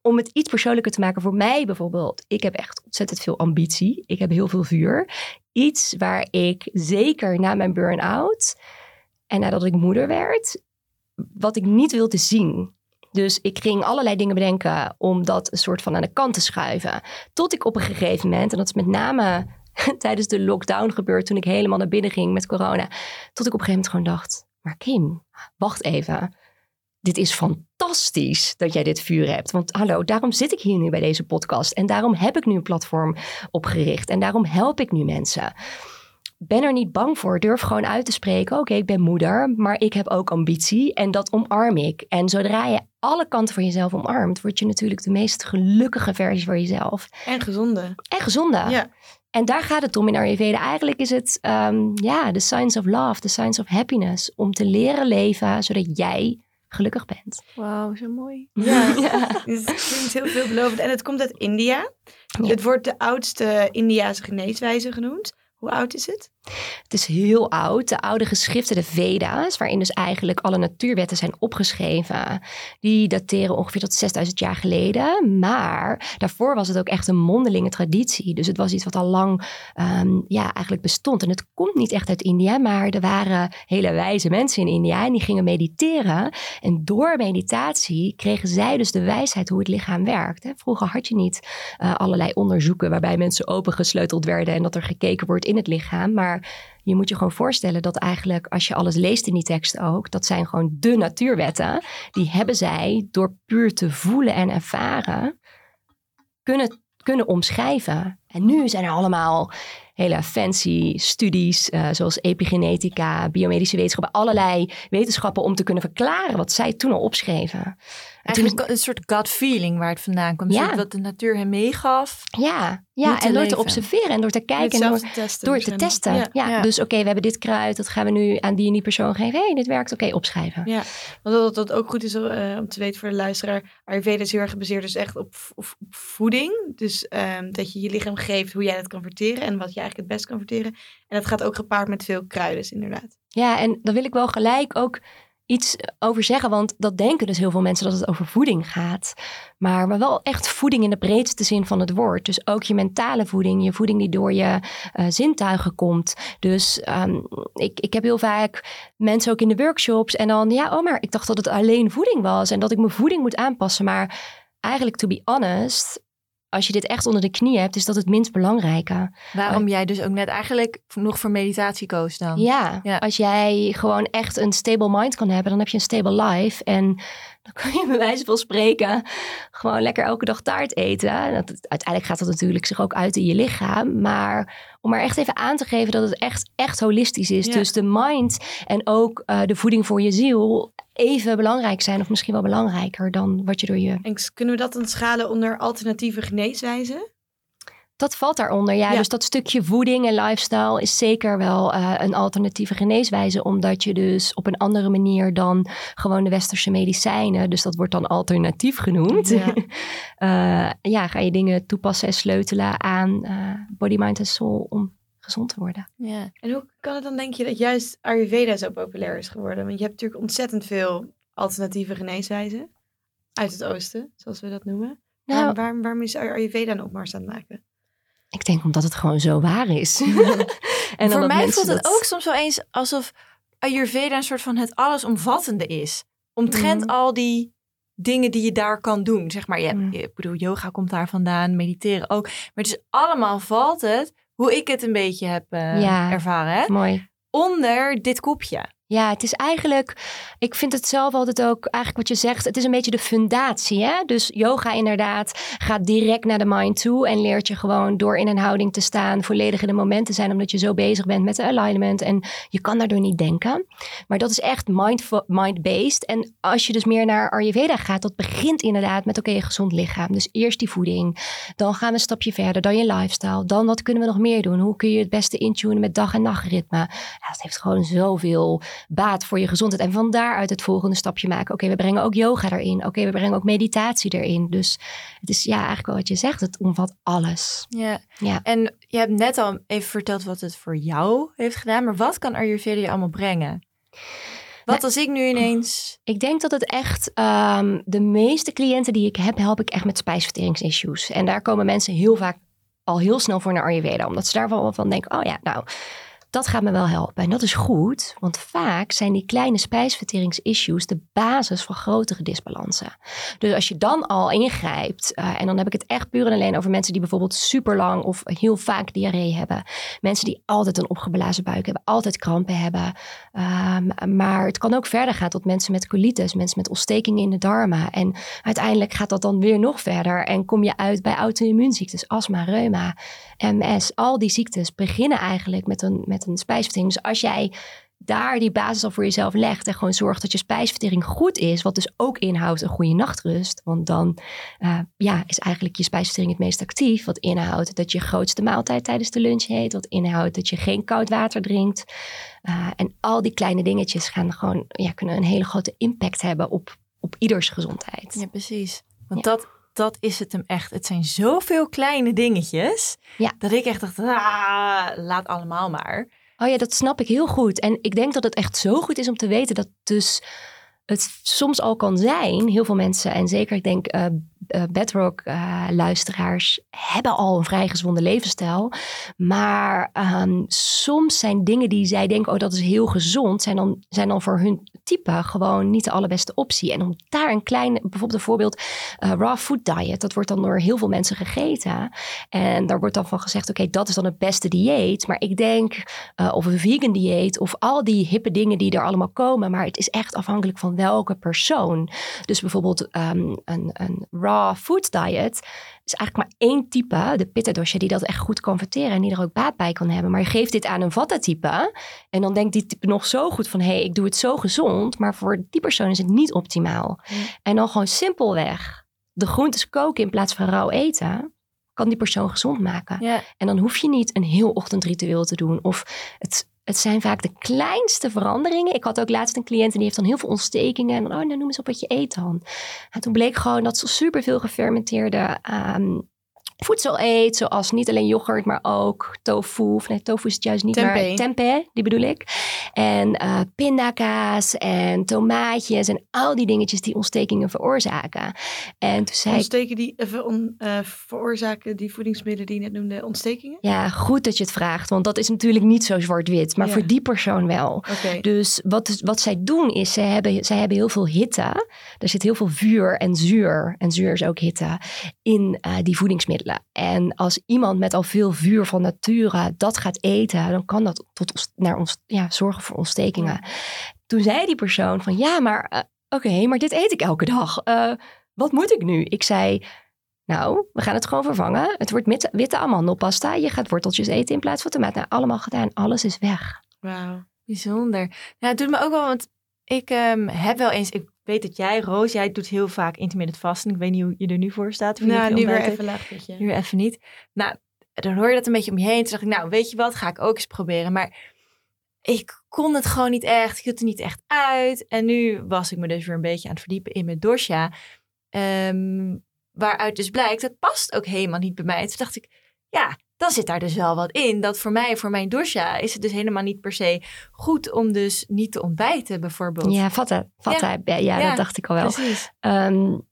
Om het iets persoonlijker te maken voor mij bijvoorbeeld. Ik heb echt ontzettend veel ambitie. Ik heb heel veel vuur. Iets waar ik zeker na mijn burn-out en nadat ik moeder werd, wat ik niet wilde zien. Dus ik ging allerlei dingen bedenken om dat een soort van aan de kant te schuiven. Tot ik op een gegeven moment, en dat is met name [laughs] tijdens de lockdown gebeurd toen ik helemaal naar binnen ging met corona. Tot ik op een gegeven moment gewoon dacht, maar Kim, wacht even. Dit is fantastisch dat jij dit vuur hebt. Want hallo, daarom zit ik hier nu bij deze podcast. En daarom heb ik nu een platform opgericht. En daarom help ik nu mensen. Ben er niet bang voor. Durf gewoon uit te spreken. Oké, ik ben moeder, maar ik heb ook ambitie. En dat omarm ik. En zodra je alle kanten van jezelf omarmt, word je natuurlijk de meest gelukkige versie van jezelf. En gezonde. En gezonde. Ja. En daar gaat het om in Ayurveda. Eigenlijk is het ehm, ja, de science of love, de science of happiness. Om te leren leven zodat jij gelukkig bent. wauw, zo mooi. [laughs] Ja, [laughs] het klinkt heel veelbelovend. En het komt uit India. Ja. Het wordt de oudste Indiase geneeswijze genoemd. Hoe oud is het? Het is heel oud. De oude geschriften, de Veda's, waarin dus eigenlijk alle natuurwetten zijn opgeschreven, die dateren ongeveer tot 6000 jaar geleden. Maar daarvoor was het ook echt een mondelinge traditie. Dus het was iets wat al lang ehm, ja, eigenlijk bestond. En het komt niet echt uit India, maar er waren hele wijze mensen in India en die gingen mediteren. En door meditatie kregen zij dus de wijsheid hoe het lichaam werkt. Vroeger had je niet eh, allerlei onderzoeken waarbij mensen opengesleuteld werden en dat er gekeken wordt in het lichaam. Maar je moet je gewoon voorstellen dat eigenlijk als je alles leest in die tekst ook, dat zijn gewoon de natuurwetten. Die hebben zij door puur te voelen en ervaren kunnen, kunnen omschrijven. En nu zijn er allemaal hele fancy studies, eh, zoals epigenetica, biomedische wetenschappen, allerlei wetenschappen om te kunnen verklaren wat zij toen al opschreven. Toen een soort gut feeling waar het vandaan kwam. Ja. Wat de natuur hem meegaf. ja, ja en door te observeren en door te kijken. en door- te testen. Door te testen. Ja, Ja. Ja. Dus oké, we hebben dit kruid. Dat gaan we nu aan die en die persoon geven. Hé, hey, dit werkt. Oké, opschrijven. Ja, want dat dat ook goed is eh, om te weten voor de luisteraar. Ayurveda is heel erg gebaseerd dus echt op, op, op voeding. Dus ehm, dat je je lichaam geeft hoe jij dat kan verteren en wat je eigenlijk het best kan verteren. En dat gaat ook gepaard met veel kruiden, inderdaad. Ja, en daar wil ik wel gelijk ook iets over zeggen. Want dat denken dus heel veel mensen dat het over voeding gaat. Maar, maar wel echt voeding in de breedste zin van het woord. Dus ook je mentale voeding. Je voeding die door je eh, zintuigen komt. Dus ehm, ik, ik heb heel vaak mensen ook in de workshops. En dan, ja, oh, maar ik dacht dat het alleen voeding was. En dat ik mijn voeding moet aanpassen. Maar eigenlijk, to be honest... Als je dit echt onder de knie hebt, is dat het minst belangrijke. Waarom jij dus ook net eigenlijk nog voor meditatie koos dan. Ja, Ja. als jij gewoon echt een stable mind kan hebben, dan heb je een stable life. En dan kan je bij wijze van spreken gewoon lekker elke dag taart eten. Dat, uiteindelijk gaat dat natuurlijk zich ook uit in je lichaam. Maar om maar echt even aan te geven dat het echt, echt holistisch is. Dus de mind en ook uh, de voeding voor je ziel even belangrijk zijn. Of misschien wel belangrijker dan wat je door je... En kunnen we dat dan schalen onder alternatieve geneeswijzen? Dat valt daaronder, ja. Dus dat stukje voeding en lifestyle is zeker wel uh, een alternatieve geneeswijze. Omdat je dus op een andere manier dan gewoon de westerse medicijnen, dus dat wordt dan alternatief genoemd. Ja, uh, [laughs] ja ga je dingen toepassen en sleutelen aan uh, body, mind en soul om gezond te worden. Ja. En hoe kan het dan, denk je, dat juist Ayurveda zo populair is geworden? Want je hebt natuurlijk ontzettend veel alternatieve geneeswijzen uit het oosten, zoals we dat noemen. Nou, waarom, waarom is Ayurveda een opmars aan het maken? Ik denk omdat het gewoon zo waar is. [laughs] en Voor mij voelt het ook soms wel eens alsof Ayurveda een soort van het allesomvattende is. Omtrent mm. al die dingen die je daar kan doen. Zeg maar, je, mm. ik bedoel, yoga komt daar vandaan, mediteren ook. Maar dus allemaal valt het, hoe ik het een beetje heb uh, ervaren. Hè? Mooi. Onder dit kopje. Ja, het is eigenlijk, ik vind het zelf altijd ook, eigenlijk wat je zegt, het is een beetje de fundatie. Hè? Dus yoga inderdaad gaat direct naar de mind toe en leert je gewoon door in een houding te staan, volledig in de moment te zijn, omdat je zo bezig bent met de alignment en je kan daardoor niet denken. Maar dat is echt mind-based. En als je dus meer naar Ayurveda gaat, dat begint inderdaad met oké, okay, gezond lichaam. Dus eerst die voeding, dan gaan we een stapje verder, dan je lifestyle, dan wat kunnen we nog meer doen? Hoe kun je het beste intunen met dag- en nachtritme? Ja, dat heeft gewoon zoveel baat voor je gezondheid. En van daaruit het volgende stapje maken. Oké, we brengen ook yoga erin. Oké, we brengen ook meditatie erin. Dus het is ja, eigenlijk wel wat je zegt. Het omvat alles. Ja. ja. En je hebt net al even verteld wat het voor jou heeft gedaan. Maar wat kan Ayurveda je allemaal brengen? Wat als ik nu ineens. Ik denk dat het echt. Um, de meeste cliënten die ik heb, help ik echt met spijsverteringsissues. En daar komen mensen heel vaak al heel snel voor naar Ayurveda. Omdat ze daar wel van denken: oh ja, nou dat gaat me wel helpen. En dat is goed, want vaak zijn die kleine spijsverteringsissues de basis voor grotere disbalansen. Dus als je dan al ingrijpt, uh, en dan heb ik het echt puur en alleen over mensen die bijvoorbeeld super lang of heel vaak diarree hebben. Mensen die altijd een opgeblazen buik hebben, altijd krampen hebben. Um, maar het kan ook verder gaan tot mensen met colitis, mensen met ontstekingen in de darmen. En uiteindelijk gaat dat dan weer nog verder en kom je uit bij auto-immuunziektes, astma, reuma, MS. Al die ziektes beginnen eigenlijk met een, met spijsvertering. Dus als jij daar die basis al voor jezelf legt en gewoon zorgt dat je spijsvertering goed is, wat dus ook inhoudt een goede nachtrust, want dan uh, ja, is eigenlijk je spijsvertering het meest actief, wat inhoudt dat je grootste maaltijd tijdens de lunch eet, wat inhoudt dat je geen koud water drinkt. Uh, en al die kleine dingetjes gaan gewoon, ja, kunnen een hele grote impact hebben op, op ieders gezondheid. Ja, precies. Want dat, dat is het hem echt. Het zijn zoveel kleine dingetjes. Ja. Dat ik echt dacht, ah, laat allemaal maar. Oh ja, dat snap ik heel goed. En ik denk dat het echt zo goed is om te weten dat dus het soms al kan zijn, heel veel mensen, en zeker ik denk uh, Bedrock-luisteraars, hebben al een vrij gezonde levensstijl. Maar um, soms zijn dingen die zij denken, oh dat is heel gezond, zijn dan, zijn dan voor hun type gewoon niet de allerbeste optie. En om daar een klein, bijvoorbeeld voorbeeld, uh, raw food diet, dat wordt dan door heel veel mensen gegeten. En daar wordt dan van gezegd, oké, dat is dan het beste dieet. Maar ik denk, of een vegan dieet, of al die hippe dingen die er allemaal komen. Maar het is echt afhankelijk van welke persoon. Dus bijvoorbeeld um, een, een raw food diet is eigenlijk maar één type, de pitta dosha, die dat echt goed kan verteren en die er ook baat bij kan hebben. Maar je geeft dit aan een vata type en dan denkt die type nog zo goed van, hé, hey, ik doe het zo gezond, maar voor die persoon is het niet optimaal. En dan gewoon simpelweg de groentes koken in plaats van rauw eten, kan die persoon gezond maken. En dan hoef je niet een heel ochtendritueel te doen of het het zijn vaak de kleinste veranderingen. Ik had ook laatst een cliënt en die heeft dan heel veel ontstekingen. En dan, oh, nou noem eens op wat je eet dan. En toen bleek gewoon dat ze superveel gefermenteerde um, voedsel eet, zoals niet alleen yoghurt, maar ook tofu. Of nee, tofu is het juist niet, tempeh. maar tempeh, die bedoel ik. En uh, pindakaas en tomaatjes en al die dingetjes die ontstekingen veroorzaken. En toen zei Ontsteken die, on, uh, veroorzaken die voedingsmiddelen die je net noemde ontstekingen? Ja, goed dat je het vraagt, want dat is natuurlijk niet zo zwart-wit, maar voor die persoon wel. Okay. Dus wat, wat zij doen is, zij hebben, zij hebben heel veel hitte. Er zit heel veel vuur en zuur, en zuur is ook hitte, in uh, die voedingsmiddelen. En als iemand met al veel vuur van nature dat gaat eten, dan kan dat tot naar ons, ja, zorgen voor ontstekingen. Toen zei die persoon van ja, maar uh, oké, maar dit eet ik elke dag. Uh, wat moet ik nu? Ik zei, nou, we gaan het gewoon vervangen. Het wordt witte, witte amandelpasta. Je gaat worteltjes eten in plaats van tomaat. Nou, allemaal gedaan. Alles is weg. Wauw, bijzonder. Nou, het doet me ook wel, want ik um, heb wel eens, ik weet dat jij, Roos, jij doet heel vaak intermittent vasten. Ik weet niet hoe je er nu voor staat. Nou, nu weer even laag Nu even niet. Nou, dan hoor je dat een beetje om je heen. Toen dacht ik, nou, weet je wat, ga ik ook eens proberen. Maar ik kon het gewoon niet echt. Ik hield er niet echt uit. En nu was ik me dus weer een beetje aan het verdiepen in mijn dosha. Um, waaruit dus blijkt, dat past ook helemaal niet bij mij. toen dacht ik, ja, dan zit daar dus wel wat in. Dat voor mij, voor mijn dosha, is het dus helemaal niet per se goed om dus niet te ontbijten, bijvoorbeeld. Ja, vatten. vatten. Ja, ja, dat dacht ik al wel. Precies. Um,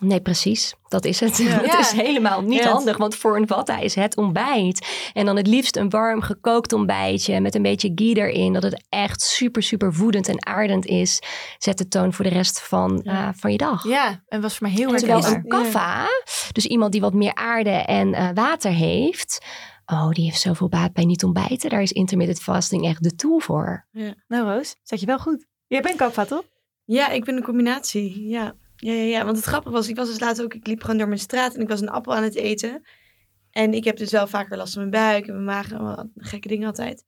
Nee, precies. Dat is het. Ja. [laughs] Het is helemaal niet handig, want voor een vata is het ontbijt. En dan het liefst een warm gekookt ontbijtje met een beetje ghee erin. Dat het echt super, super voedend en aardend is. Zet de toon voor de rest van, uh, van je dag. Ja, en was voor mij heel erg Terwijl een kaffa, dus iemand die wat meer aarde en uh, water heeft... Oh, die heeft zoveel baat bij niet ontbijten. Daar is intermittent fasting echt de tool voor. Ja. Nou Roos, zet je wel goed. Jij bent kaffa toch? Ja, ik ben een combinatie, ja. Ja, ja, ja, want het grappige was, ik was dus laatst ook, ik liep gewoon door mijn straat en ik was een appel aan het eten. En ik heb dus wel vaker last van mijn buik en mijn maag en gekke dingen altijd.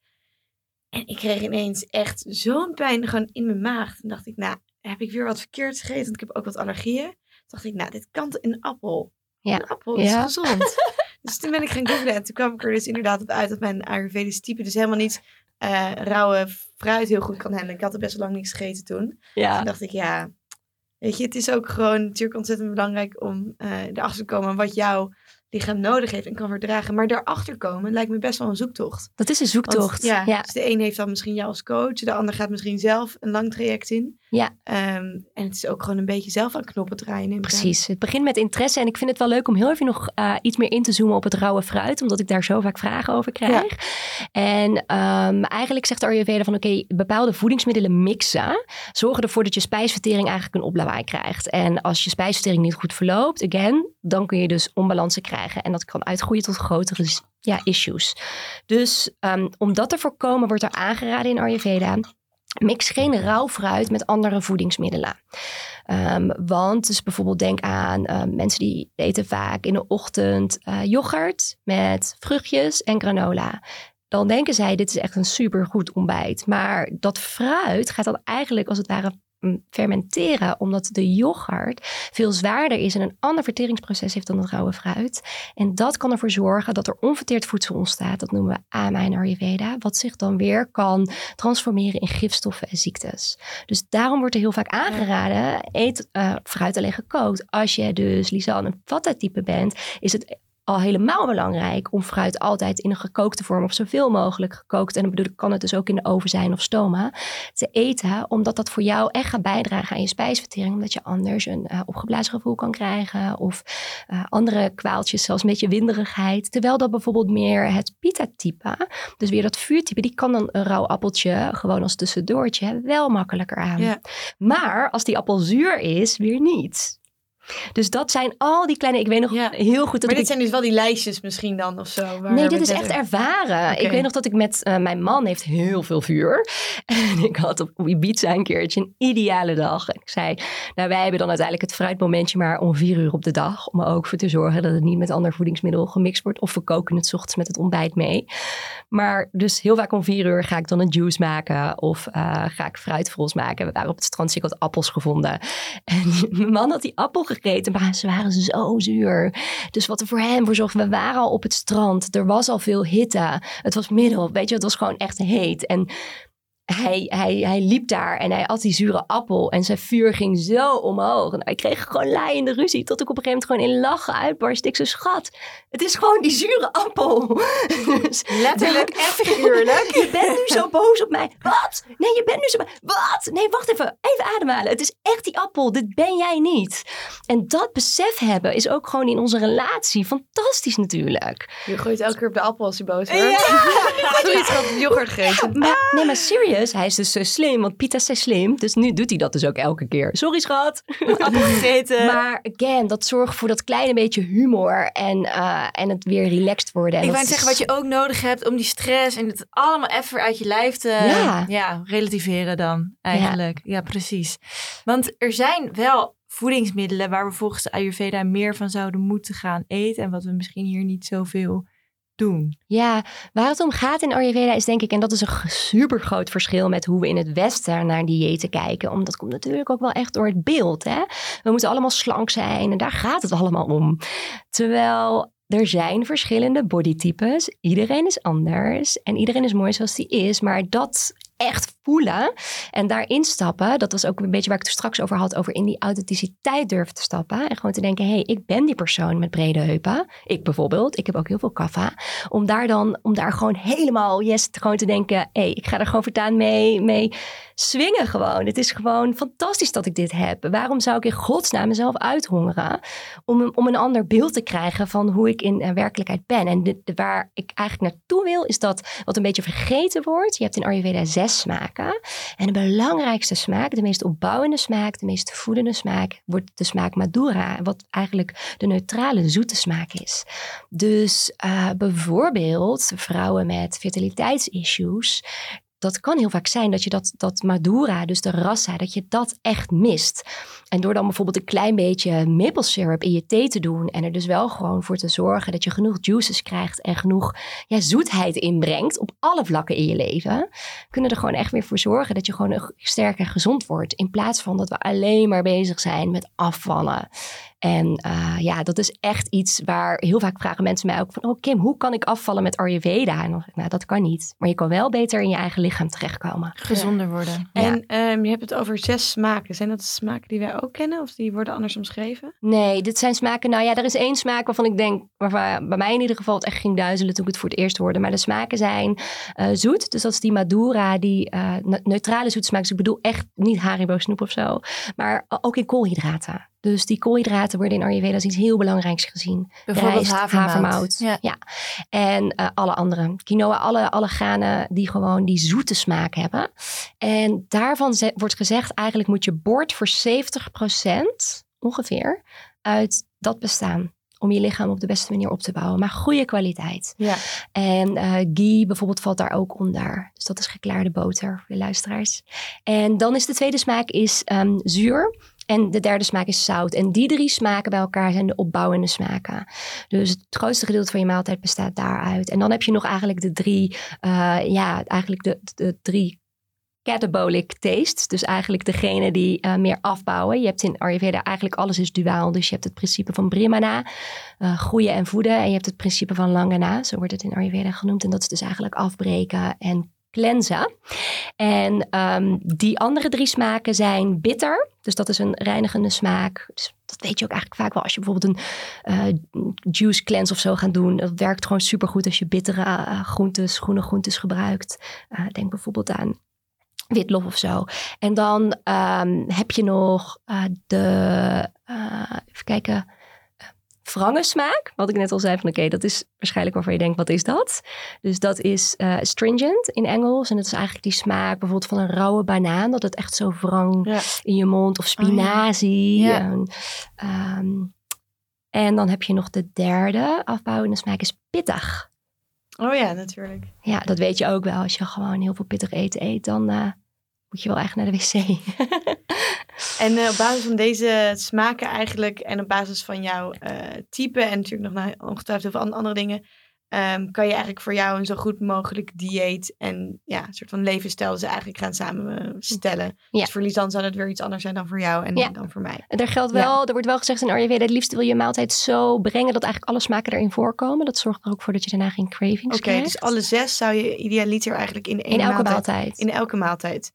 En ik kreeg ineens echt zo'n pijn gewoon in mijn maag. Toen dacht ik, nou, heb ik weer wat verkeerd gegeten? Want ik heb ook wat allergieën. Toen dacht ik, nou, dit kan een appel. Ja. Een appel is gezond. [laughs] dus toen ben ik gaan googlen en toen kwam ik er dus inderdaad op uit dat mijn Ayurvedische type dus helemaal niet uh, rauwe fruit heel goed kan handelen. Ik had er best wel lang niks gegeten toen. Ja. Toen dacht ik, ja, Weet je, het is ook gewoon natuurlijk ontzettend belangrijk om uh, erachter te komen wat jouw lichaam nodig heeft en kan verdragen. Maar daarachter komen lijkt me best wel een zoektocht. Dat is een zoektocht. ja, Dus de een heeft dan misschien jou als coach, de ander gaat misschien zelf een lang traject in. Ja. Um, en het is ook gewoon een beetje zelf aan knoppen draaien. Precies. Het begint met interesse. En ik vind het wel leuk om heel even nog uh, iets meer in te zoomen op het rauwe fruit. Omdat ik daar zo vaak vragen over krijg. En um, eigenlijk zegt Ayurveda van oké, bepaalde voedingsmiddelen mixen. Zorgen ervoor dat je spijsvertering eigenlijk een oplawaai krijgt. En als je spijsvertering niet goed verloopt, again, dan kun je dus onbalansen krijgen. En dat kan uitgroeien tot grotere ja, issues. Dus um, om dat te voorkomen wordt er aangeraden in Ayurveda Mix geen rauw fruit met andere voedingsmiddelen. Um, want dus bijvoorbeeld denk aan uh, mensen die eten vaak in de ochtend uh, yoghurt met vruchtjes en granola. Dan denken zij, dit is echt een supergoed ontbijt. Maar dat fruit gaat dan eigenlijk als het ware fermenteren, omdat de yoghurt veel zwaarder is en een ander verteringsproces heeft dan het rauwe fruit. En dat kan ervoor zorgen dat er onverteerd voedsel ontstaat. Dat noemen we ama in Ayurveda, wat zich dan weer kan transformeren in gifstoffen en ziektes. Dus daarom wordt er heel vaak aangeraden, eet uh, fruit alleen gekookt. Als je dus Lisanne een vata-type bent, is het al helemaal belangrijk om fruit altijd in een gekookte vorm of zoveel mogelijk gekookt. En dan bedoel ik, kan het dus ook in de oven zijn of stoma. Te eten, omdat dat voor jou echt gaat bijdragen aan je spijsvertering. Omdat je anders een uh, opgeblazen gevoel kan krijgen. Of uh, andere kwaaltjes, zoals een beetje winderigheid. Terwijl dat bijvoorbeeld meer het pita-type, dus weer dat vuurtype, die kan dan een rauw appeltje gewoon als tussendoortje wel makkelijker aan. Ja. Maar als die appel zuur is, weer niet. Dus dat zijn al die kleine. Ik weet nog heel goed dat. Maar dit zijn dus wel die lijstjes misschien dan of zo. Nee, dit is echt ervaren. Ik weet nog dat ik met uh, mijn man heeft heel veel vuur. [laughs] En ik had op Ibiza een keertje een ideale dag. En ik zei, nou wij hebben dan uiteindelijk het fruitmomentje maar om vier uur op de dag. Om er ook voor te zorgen dat het niet met ander voedingsmiddel gemixt wordt. Of we koken het ochtends met het ontbijt mee. Maar dus heel vaak om vier uur ga ik dan een juice maken. Of uh, ga ik fruitvols maken. We waren op het strand, ik had appels gevonden. [laughs] En mijn man had die appel maar ze waren zo zuur. Dus wat er voor hem voor zorgde, we waren al op het strand. Er was al veel hitte. Het was middel, weet je, het was gewoon echt heet. En hij, hij, hij liep daar en hij at die zure appel en zijn vuur ging zo omhoog. En hij kreeg gewoon laaiende ruzie tot ik op een gegeven moment gewoon in lachen uitbarst. Ik zei, schat, het is gewoon die zure appel. [laughs] dus, Letterlijk en figuurlijk. [laughs] je bent nu zo boos op mij. Wat? Nee, je bent nu zo Wat? Nee, wacht even. Even ademhalen. Het is echt die appel. Dit ben jij niet. En dat besef hebben is ook gewoon in onze relatie fantastisch natuurlijk. Je gooit elke keer op de appel als je boos wordt. [laughs] Ja. Zoiets van yoghurt gegeten. Maar, nee, maar serieus is, hij is dus zo slim, want pita's zijn slim. Dus nu doet hij dat dus ook elke keer. Sorry schat. [laughs] Appel gegeten. Maar again, dat zorgt voor dat kleine beetje humor en, uh, en het weer relaxed worden. En ik wou is- zeggen wat je ook nodig hebt om die stress en het allemaal even uit je lijf te Ja. ja, relativeren dan eigenlijk. Ja. precies. Want er zijn wel voedingsmiddelen waar we volgens de Ayurveda meer van zouden moeten gaan eten en wat we misschien hier niet zoveel doen. Ja, waar het om gaat in Ayurveda is denk ik, en dat is een super groot verschil met hoe we in het Westen naar diëten kijken. Omdat dat komt natuurlijk ook wel echt door het beeld. Hè? We moeten allemaal slank zijn en daar gaat het allemaal om. Terwijl er zijn verschillende bodytypes. Iedereen is anders en iedereen is mooi zoals die is. Maar dat echt en daarin stappen, dat was ook een beetje waar ik het straks over had, over in die authenticiteit durven te stappen. En gewoon te denken, hé, hey, ik ben die persoon met brede heupen. Ik bijvoorbeeld, ik heb ook heel veel kaffa. Om daar dan, om daar gewoon helemaal, yes, gewoon te denken, hé, hey, ik ga er gewoon voortaan mee, mee swingen gewoon. Het is gewoon fantastisch dat ik dit heb. Waarom zou ik in godsnaam mezelf uithongeren om, om een ander beeld te krijgen van hoe ik in eh, werkelijkheid ben? En de, waar ik eigenlijk naartoe wil, is dat wat een beetje vergeten wordt. Je hebt in Ayurveda zes smaken. En de belangrijkste smaak, de meest opbouwende smaak, de meest voedende smaak, wordt de smaak Madura. Wat eigenlijk de neutrale zoete smaak is. Dus eh, bijvoorbeeld vrouwen met fertiliteitsissues. Dat kan heel vaak zijn dat je dat, dat Madura, dus de rasa, dat je dat echt mist. En door dan bijvoorbeeld een klein beetje maple syrup in je thee te doen. En er dus wel gewoon voor te zorgen dat je genoeg juices krijgt en genoeg ja, zoetheid inbrengt op alle vlakken in je leven. Kunnen er gewoon echt weer voor zorgen dat je gewoon sterk en gezond wordt. In plaats van dat we alleen maar bezig zijn met afvallen. En eh, ja, dat is echt iets waar heel vaak vragen mensen mij ook van... Oh Kim, hoe kan ik afvallen met Ayurveda? En dan zeg ik, nou dat kan niet. Maar je kan wel beter in je eigen lichaam terechtkomen. Gezonder worden. Ja. En ehm, je hebt het over zes smaken. Zijn dat smaken die wij ook kennen of die worden anders omschreven? Nee, dit zijn smaken. Nou ja, er is één smaak waarvan ik denk, waarvan bij mij in ieder geval het echt ging duizelen toen ik het voor het eerst hoorde. Maar de smaken zijn eh, zoet. Dus dat is die Madura, die eh, ne- neutrale zoetsmaak. Dus ik bedoel echt niet Haribo snoep of zo. Maar ook in koolhydraten. Dus die koolhydraten worden in Ayurveda als iets heel belangrijks gezien. Bijvoorbeeld Rijst, havermout. Ja. En eh, alle andere. Quinoa, alle, alle granen die gewoon die zoete smaak hebben. En daarvan wordt gezegd, eigenlijk moet je bord voor 70% ongeveer uit dat bestaan. Om je lichaam op de beste manier op te bouwen. Maar goede kwaliteit. Ja. En eh ghee bijvoorbeeld valt daar ook onder. Dus dat is geklaarde boter voor de luisteraars. En dan is de tweede smaak is ehm, zuur. En de derde smaak is zout. En die drie smaken bij elkaar zijn de opbouwende smaken. Dus het grootste gedeelte van je maaltijd bestaat daaruit. En dan heb je nog eigenlijk de drie, eh, ja, eigenlijk de, de drie catabolic tastes. Dus eigenlijk degene die eh, meer afbouwen. Je hebt in Ayurveda eigenlijk alles is duaal. Dus je hebt het principe van Brahmana, eh groeien en voeden. En je hebt het principe van Langana, zo wordt het in Ayurveda genoemd. En dat is dus eigenlijk afbreken en cleansen. En ehm, die andere drie smaken zijn bitter. Dus dat is een reinigende smaak. Dus dat weet je ook eigenlijk vaak wel als je bijvoorbeeld een eh, juice cleanse of zo gaat doen. Dat werkt gewoon supergoed als je bittere eh, groentes, groene groentes gebruikt. Eh, denk bijvoorbeeld aan witlof of zo. En dan ehm, heb je nog de, even kijken, wrange smaak. Wat ik net al zei van oké, dat is waarschijnlijk waarvan je denkt, wat is dat? Dus dat is eh, stringent in Engels. En dat is eigenlijk die smaak bijvoorbeeld van een rauwe banaan. Dat het echt zo wrang Ja. in je mond. Of spinazie. Ja. En, ehm, en dan heb je nog de derde afbouwende smaak is pittig. Oh ja, natuurlijk. Ja, dat weet je ook wel. Als je gewoon heel veel pittig eten eet, dan eh, moet je wel echt naar de wc. [laughs] En eh, op basis van deze smaken eigenlijk en op basis van jouw eh, type en natuurlijk nog naar ongetwijfeld heel veel an- andere dingen, ehm, kan je eigenlijk voor jou een zo goed mogelijk dieet en ja, een soort van levensstijl dus eigenlijk gaan samenstellen. Ja. Dus voor Lisanne zou dat weer iets anders zijn dan voor jou en Ja. dan voor mij. En er geldt wel, er wordt wel gezegd in Ayurveda, het liefst wil je maaltijd zo brengen dat eigenlijk alle smaken erin voorkomen. Dat zorgt er ook voor dat je daarna geen cravings Oké, krijgt. dus alle zes zou je idealiter eigenlijk in één in elke maaltijd, maaltijd. In elke maaltijd.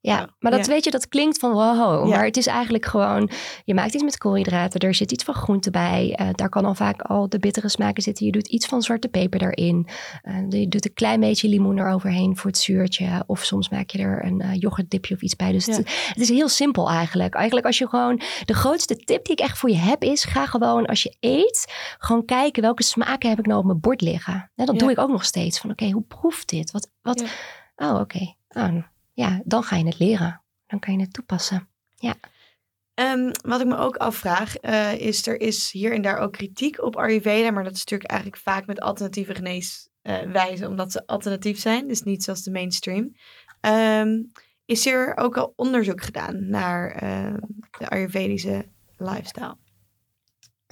Ja. Maar dat Ja. weet je, dat klinkt van wow. Ja. Maar het is eigenlijk gewoon, je maakt iets met koolhydraten, er zit iets van groente bij. eh, daar kan al vaak al de bittere smaken zitten. Je doet iets van zwarte peper erin. eh, je doet een klein beetje limoen eroverheen voor het zuurtje. Of soms maak je er een eh, yoghurtdipje of iets bij. Dus Ja. het, het is heel simpel eigenlijk. Eigenlijk als je gewoon, de grootste tip die ik echt voor je heb is, ga gewoon als je eet, gewoon kijken welke smaken heb ik nou op mijn bord liggen. Ja, dat Ja. doe ik ook nog steeds. Van oké, hoe proeft dit? Wat, wat, oh oké. nou, ja, dan ga je het leren. Dan kan je het toepassen. Ja. Um, wat ik me ook afvraag, uh, is er is hier en daar ook kritiek op Ayurveda, maar dat is natuurlijk eigenlijk vaak met alternatieve geneeswijzen, omdat ze alternatief zijn, dus niet zoals de mainstream. Um, is er ook al onderzoek gedaan naar uh, de Ayurvedische lifestyle?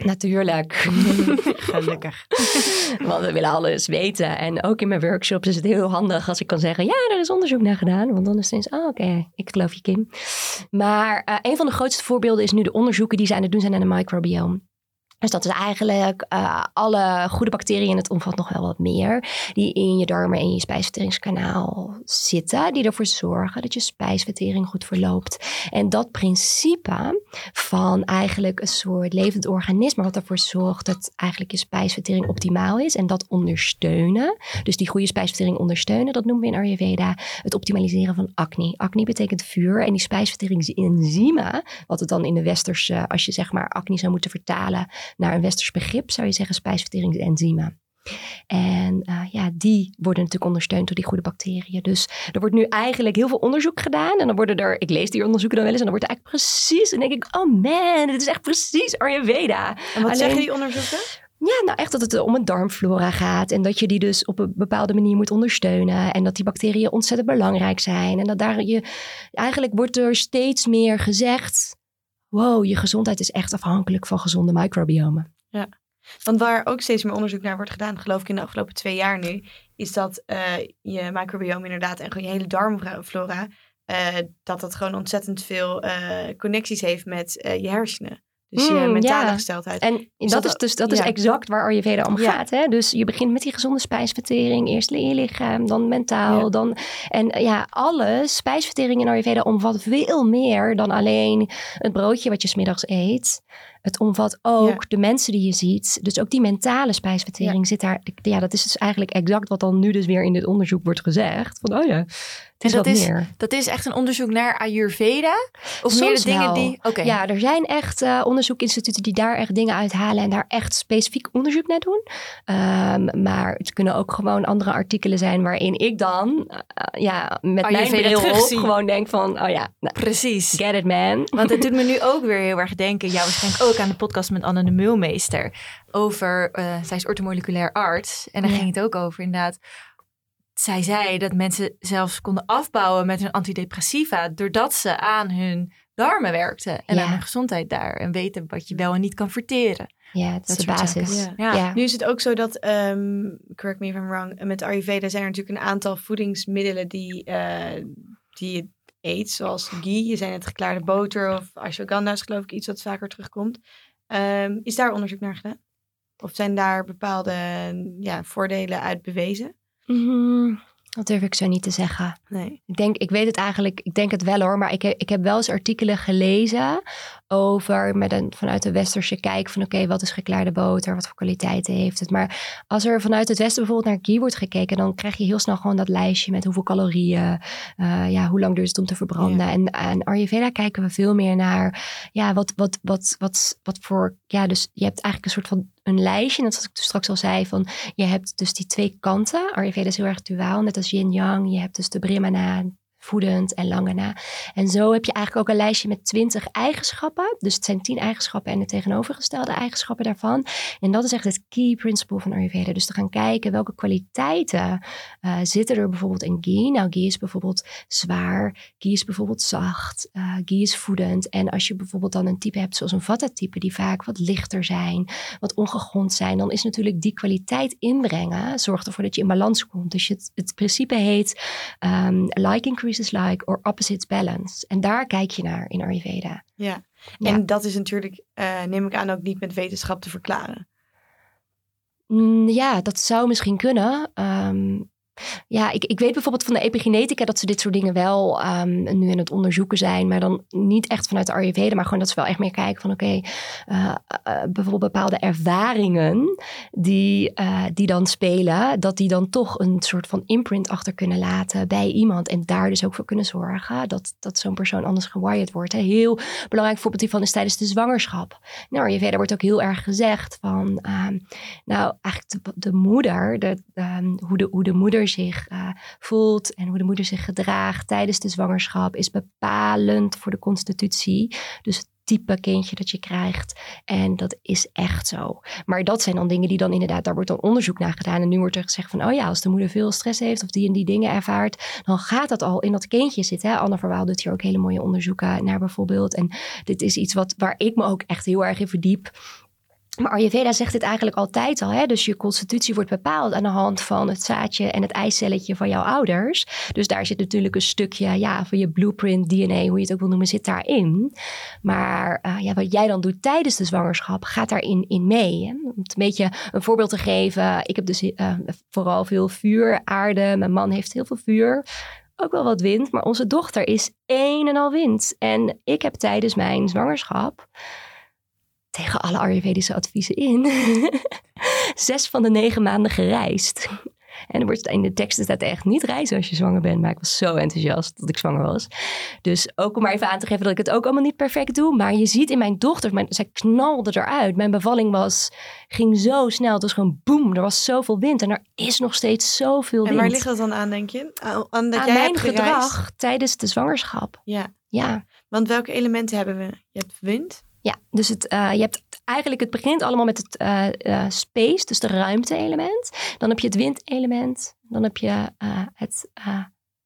Natuurlijk. [laughs] Gelukkig. [laughs] Want we willen alles weten. En ook in mijn workshops is het heel handig als ik kan zeggen: Ja, er is onderzoek naar gedaan. Want dan is het eens: Oh, oké, ik geloof je, Kim. Maar uh, een van de grootste voorbeelden is nu de onderzoeken die ze aan het doen zijn aan de microbiome. Dus dat is eigenlijk uh, alle goede bacteriën, het omvat nog wel wat meer, die in je darmen en je spijsverteringskanaal zitten, die ervoor zorgen dat je spijsvertering goed verloopt. En dat principe van eigenlijk een soort levend organisme, wat ervoor zorgt dat eigenlijk je spijsvertering optimaal is en dat ondersteunen, dus die goede spijsvertering ondersteunen, dat noemen we in Ayurveda het optimaliseren van acne. Acne betekent vuur en die spijsverteringsenzymen, wat het dan in de westerse, als je zeg maar acne zou moeten vertalen, naar een westers begrip zou je zeggen spijsverteringsenzymen. En uh, ja, die worden natuurlijk ondersteund door die goede bacteriën. Dus er wordt nu eigenlijk heel veel onderzoek gedaan. En dan worden er, ik lees die onderzoeken dan wel eens. En dan wordt er eigenlijk precies, en denk ik, oh man, dit is echt precies Ayurveda. En wat Alleen, zeggen die onderzoeken? Ja, nou echt dat het om een darmflora gaat. En dat je die dus op een bepaalde manier moet ondersteunen. En dat die bacteriën ontzettend belangrijk zijn. En dat daar je, eigenlijk wordt er steeds meer gezegd wow, je gezondheid is echt afhankelijk van gezonde microbiomen. Ja, want waar ook steeds meer onderzoek naar wordt gedaan, geloof ik in de afgelopen twee jaar nu, is dat uh, je microbiome inderdaad en gewoon je hele darmflora, uh, dat dat gewoon ontzettend veel uh, connecties heeft met je hersenen. Dus je mm, mentale gesteldheid. En dat, is dus dat is exact waar Ayurveda om gaat. Hè? Dus je begint met die gezonde spijsvertering. Eerst in je lichaam, dan mentaal. Dan, en ja, alle spijsvertering in Ayurveda omvat veel meer dan alleen het broodje wat je smiddags eet. Het omvat ook de mensen die je ziet. Dus ook die mentale spijsvertering zit daar. Ja, dat is dus eigenlijk exact wat dan nu dus weer in dit onderzoek wordt gezegd. Van, oh ja, het is dat, is, meer. dat is echt een onderzoek naar Ayurveda? Of Soms meer de dingen die... Okay. Ja, er zijn echt uh, onderzoekinstituten die daar echt dingen uithalen... en daar echt specifiek onderzoek naar doen. Um, maar het kunnen ook gewoon andere artikelen zijn... waarin ik dan uh, ja, met Ayurveda mijn bril gewoon denk van... oh ja, nou, precies. Get it, man. Want het doet me nu [laughs] ook weer heel erg denken... ja, waarschijnlijk ook aan de podcast met Anne de Mulmeester over, uh, zij is ortomoleculair arts. En daar ging het ook over inderdaad. Zij zei dat mensen zelfs konden afbouwen met hun antidepressiva doordat ze aan hun darmen werkten en aan hun gezondheid daar. En weten wat je wel en niet kan verteren. Ja, dat, is de basis. Ja. Nu is het ook zo dat, um, correct me if I'm wrong, met Ayurveda zijn er natuurlijk een aantal voedingsmiddelen die, uh, die je eet, zoals ghee. Je zei net geklaarde boter of ashwagandha is geloof ik iets wat vaker terugkomt. Um, is daar onderzoek naar gedaan? Of zijn daar bepaalde ja, voordelen uit bewezen? Mm, dat durf ik zo niet te zeggen. Nee. Ik denk, ik weet het eigenlijk, ik denk het wel hoor, maar ik heb, ik heb wel eens artikelen gelezen over met een, vanuit de westerse kijk van oké, wat is geklaarde boter, wat voor kwaliteiten heeft het. Maar als er vanuit het westen bijvoorbeeld naar ghee wordt gekeken, dan krijg je heel snel gewoon dat lijstje met hoeveel calorieën, uh, ja, hoe lang duurt het om te verbranden. En aan Ayurveda kijken we veel meer naar, ja, wat, wat, wat, wat, wat voor, ja, dus je hebt eigenlijk een soort van een lijstje. En dat wat ik dus straks al zei, van je hebt dus die twee kanten. Ayurveda is heel erg duaal, net als yin-yang. Je hebt dus de Brahmana, voedend en lange na. En zo heb je eigenlijk ook een lijstje met 20 eigenschappen. Dus het zijn 10 eigenschappen en de tegenovergestelde eigenschappen daarvan. En dat is echt het key principle van Ayurveda. Dus te gaan kijken welke kwaliteiten uh, zitten er bijvoorbeeld in ghee. Nou, ghee is bijvoorbeeld zwaar. Ghee is bijvoorbeeld zacht. Uh, ghee is voedend. En als je bijvoorbeeld dan een type hebt zoals een vata-type, die vaak wat lichter zijn, wat ongegrond zijn, dan is natuurlijk die kwaliteit inbrengen, zorgt ervoor dat je in balans komt. Dus het, het principe heet um, like increase is like or opposites balance. En daar kijk je naar in Ayurveda. Ja, en dat is natuurlijk, uh, neem ik aan, ook niet met wetenschap te verklaren. Mm, ja, dat zou misschien kunnen. Um, ja, ik, ik weet bijvoorbeeld van de epigenetica dat ze dit soort dingen wel um, nu in het onderzoeken zijn, maar dan niet echt vanuit de Ayurveda, maar gewoon dat ze wel echt meer kijken van oké, okay, uh, uh, bijvoorbeeld bepaalde ervaringen die, die dan spelen, dat die dan toch een soort van imprint achter kunnen laten bij iemand en daar dus ook voor kunnen zorgen dat, dat zo'n persoon anders gewired wordt. Hè. Heel belangrijk voorbeeld hiervan is tijdens de zwangerschap. Nou, Ayurveda wordt ook heel erg gezegd van, um, nou eigenlijk de, de moeder, de, um, hoe, de, hoe de moeder zich uh, voelt en hoe de moeder zich gedraagt tijdens de zwangerschap is bepalend voor de constitutie. Dus het type kindje dat je krijgt. En dat is echt zo. Maar dat zijn dan dingen die dan inderdaad, daar wordt dan onderzoek naar gedaan. En nu wordt er gezegd van, oh ja, als de moeder veel stress heeft of die en die dingen ervaart, dan gaat dat al in dat kindje zitten. Anne Verwaal doet hier ook hele mooie onderzoeken naar bijvoorbeeld. En dit is iets wat, waar ik me ook echt heel erg in verdiep. Maar Ayurveda zegt dit eigenlijk altijd al. Hè? Dus je constitutie wordt bepaald aan de hand van het zaadje en het eicelletje van jouw ouders. Dus daar zit natuurlijk een stukje ja, van je blueprint, DNA, hoe je het ook wil noemen, zit daarin. Maar uh, ja, wat jij dan doet tijdens de zwangerschap gaat daarin in mee. Hè? Om het een beetje een voorbeeld te geven. Ik heb dus uh, vooral veel vuur, aarde. Mijn man heeft heel veel vuur ook wel wat wind, maar onze dochter is één en al wind. En ik heb tijdens mijn zwangerschap tegen alle Ayurvedische adviezen in, [laughs] zes van de negen maanden gereisd. En er wordt in de teksten staat echt niet reizen als je zwanger bent. Maar ik was zo enthousiast dat ik zwanger was. Dus ook om maar even aan te geven dat ik het ook allemaal niet perfect doe. Maar je ziet in mijn dochter, mijn, zij knalde eruit. Mijn bevalling was, ging zo snel. Het was gewoon boem, er was zoveel wind. En er is nog steeds zoveel wind. En waar ligt dat dan aan, denk je? Aan, dat jij mijn gedrag tijdens de zwangerschap. Ja. ja. Want welke elementen hebben we? Je hebt wind. Ja, dus het, uh, je hebt eigenlijk, het begint allemaal met het uh, uh, space, dus de ruimte-element. Dan heb je het windelement. Dan heb je het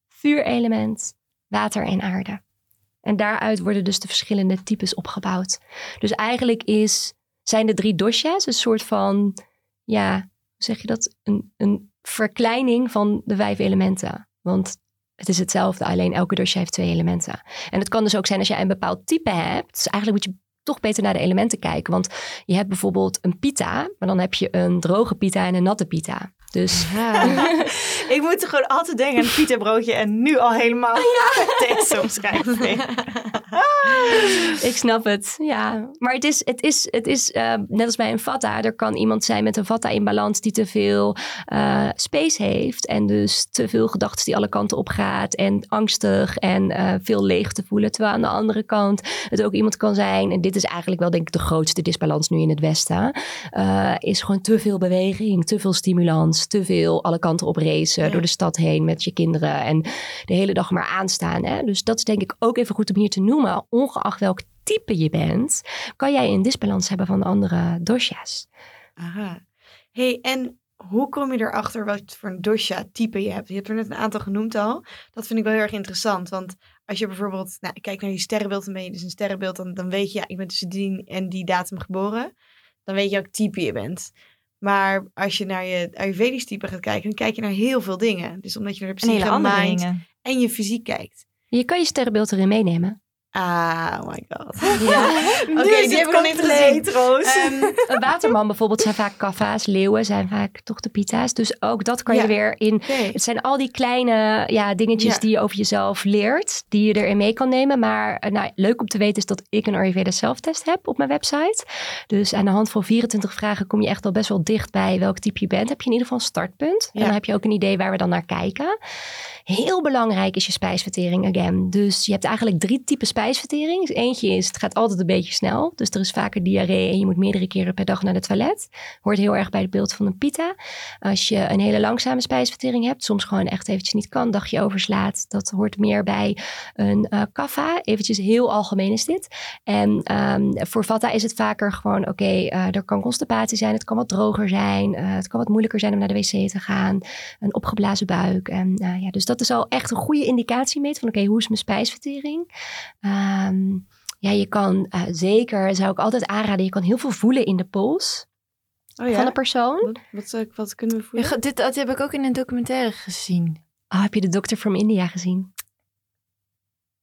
vuurelement, water en aarde. En daaruit worden dus de verschillende types opgebouwd. Dus eigenlijk is, zijn de drie dosha's een soort van, ja, hoe zeg je dat? Een, een verkleining van de vijf elementen. Want het is hetzelfde, alleen elke dosha heeft twee elementen. En het kan dus ook zijn als jij een bepaald type hebt. Dus eigenlijk moet je toch beter naar de elementen kijken. Want je hebt bijvoorbeeld een pita, maar dan heb je een droge pita en een natte pita. Dus [laughs] [laughs] ik moet er gewoon altijd denken aan een pita broodje en nu al helemaal ja. [laughs] tekst omschrijven. [laughs] ik snap het, ja. Maar het is, het is, het is uh, net als bij een vata. Er kan iemand zijn met een vata in balans die te veel uh, space heeft. En dus te veel gedachten die alle kanten op gaat. En angstig en uh, veel leeg te voelen. Terwijl aan de andere kant het ook iemand kan zijn. En dit is eigenlijk wel denk ik de grootste disbalans nu in het Westen. is gewoon te veel beweging, te veel stimulans. Te veel alle kanten op racen. Door de stad heen met je kinderen. En de hele dag maar aanstaan. Hè? Dus dat is denk ik ook even goed om hier te noemen ongeacht welk type je bent, kan jij een disbalans hebben van de andere dosha's. Aha. hey, en hoe kom je erachter wat voor een dosha type je hebt? Je hebt er net een aantal genoemd al. Dat vind ik wel heel erg interessant. Want als je bijvoorbeeld nou, kijkt naar je sterrenbeeld, dan ben je dus een sterrenbeeld, dan, dan weet je, ja, ik ben tussen die en die datum geboren. Dan weet je welk type je bent. Maar als je naar je Ayurvedisch type gaat kijken, dan kijk je naar heel veel dingen. Dus omdat je naar de psyche, mind en je fysiek kijkt. Je kan je sterrenbeeld erin meenemen. Ah, oh my god. Ja. [laughs] Oké, okay, die heb ik nog niet gezien. Um, een waterman bijvoorbeeld zijn vaak kaffa's, leeuwen zijn vaak toch de pita's. Dus ook dat kan je weer in. Het zijn al die kleine ja, dingetjes die je over jezelf leert, die je erin mee kan nemen. Maar eh, nou, leuk om te weten is dat ik een Ayurveda zelftest heb op mijn website. Dus aan de hand van 24 vragen kom je echt al best wel dicht bij welk type je bent. Heb je in ieder geval een startpunt. En dan heb je ook een idee waar we dan naar kijken. Heel belangrijk is je spijsvertering again. Dus je hebt eigenlijk drie typen spijsvertering. Dus eentje is, het gaat altijd een beetje snel. Dus er is vaker diarree en je moet meerdere keren per dag naar de toilet. Hoort heel erg bij het beeld van een pita. Als je een hele langzame spijsvertering hebt, soms gewoon echt eventjes niet kan, dagje overslaat. Dat hoort meer bij een uh, kaffa. Eventjes heel algemeen is dit. En um, voor vata is het vaker gewoon, oké, okay, eh, er kan constipatie zijn, het kan wat droger zijn, uh, het kan wat moeilijker zijn om naar de wc te gaan, een opgeblazen buik. En ja, dus dat is al echt een goede indicatie mee van oké, hoe is mijn spijsvertering? Um, ja, je kan uh, zeker, zou ik altijd aanraden, je kan heel veel voelen in de pols. Oh ja? Van de persoon. Wat, wat, eh, wat, kunnen we voelen? Ja, dit dat heb ik ook in een documentaire gezien. Oh, heb je de dokter from India gezien?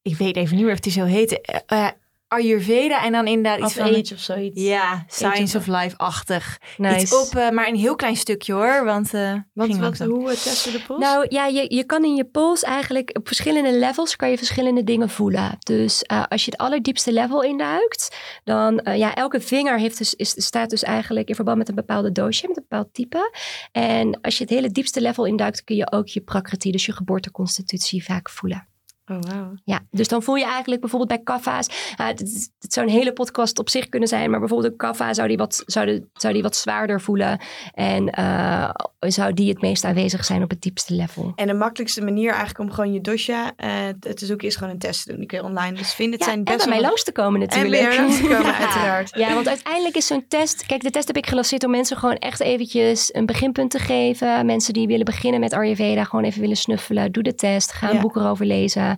Ik weet even niet meer of die zo heette. Uh, Ayurveda en dan inderdaad iets van... Age of zoiets. Ja, Science of, Life-achtig. Nice. Iets op, uh, maar een heel klein stukje hoor, want... Uh, want wat, hoe uh, testen de pols? Nou ja, je, je kan in je pols eigenlijk op verschillende levels kan je verschillende dingen voelen. Dus als je het allerdiepste level induikt, dan ja, elke vinger heeft dus, is, staat dus eigenlijk in verband met een bepaalde doosje, met een bepaald type. En als je het hele diepste level induikt, kun je ook je prakriti, dus je geboorteconstitutie vaak voelen. Oh, wow. Ja, dus dan voel je eigenlijk bijvoorbeeld bij kaffa's. Uh, het, het, zou een hele podcast op zich kunnen zijn, maar bijvoorbeeld een kaffa zou die wat, zou de, zou die wat zwaarder voelen. En uh, zou die het meest aanwezig zijn op het diepste level. En de makkelijkste manier eigenlijk om gewoon je dosha uh, te zoeken is gewoon een test te doen. Die kun je online dus vinden. Het ja, zijn best en bij mij langs te komen natuurlijk. En bij langs te komen, [laughs] [laughs] uiteraard. Ja, want uiteindelijk is zo'n test... Kijk, de test heb ik gelanceerd om mensen gewoon echt eventjes een beginpunt te geven. Mensen die willen beginnen met Ayurveda, gewoon even willen snuffelen. Doe de test, ga een ja. boek erover lezen.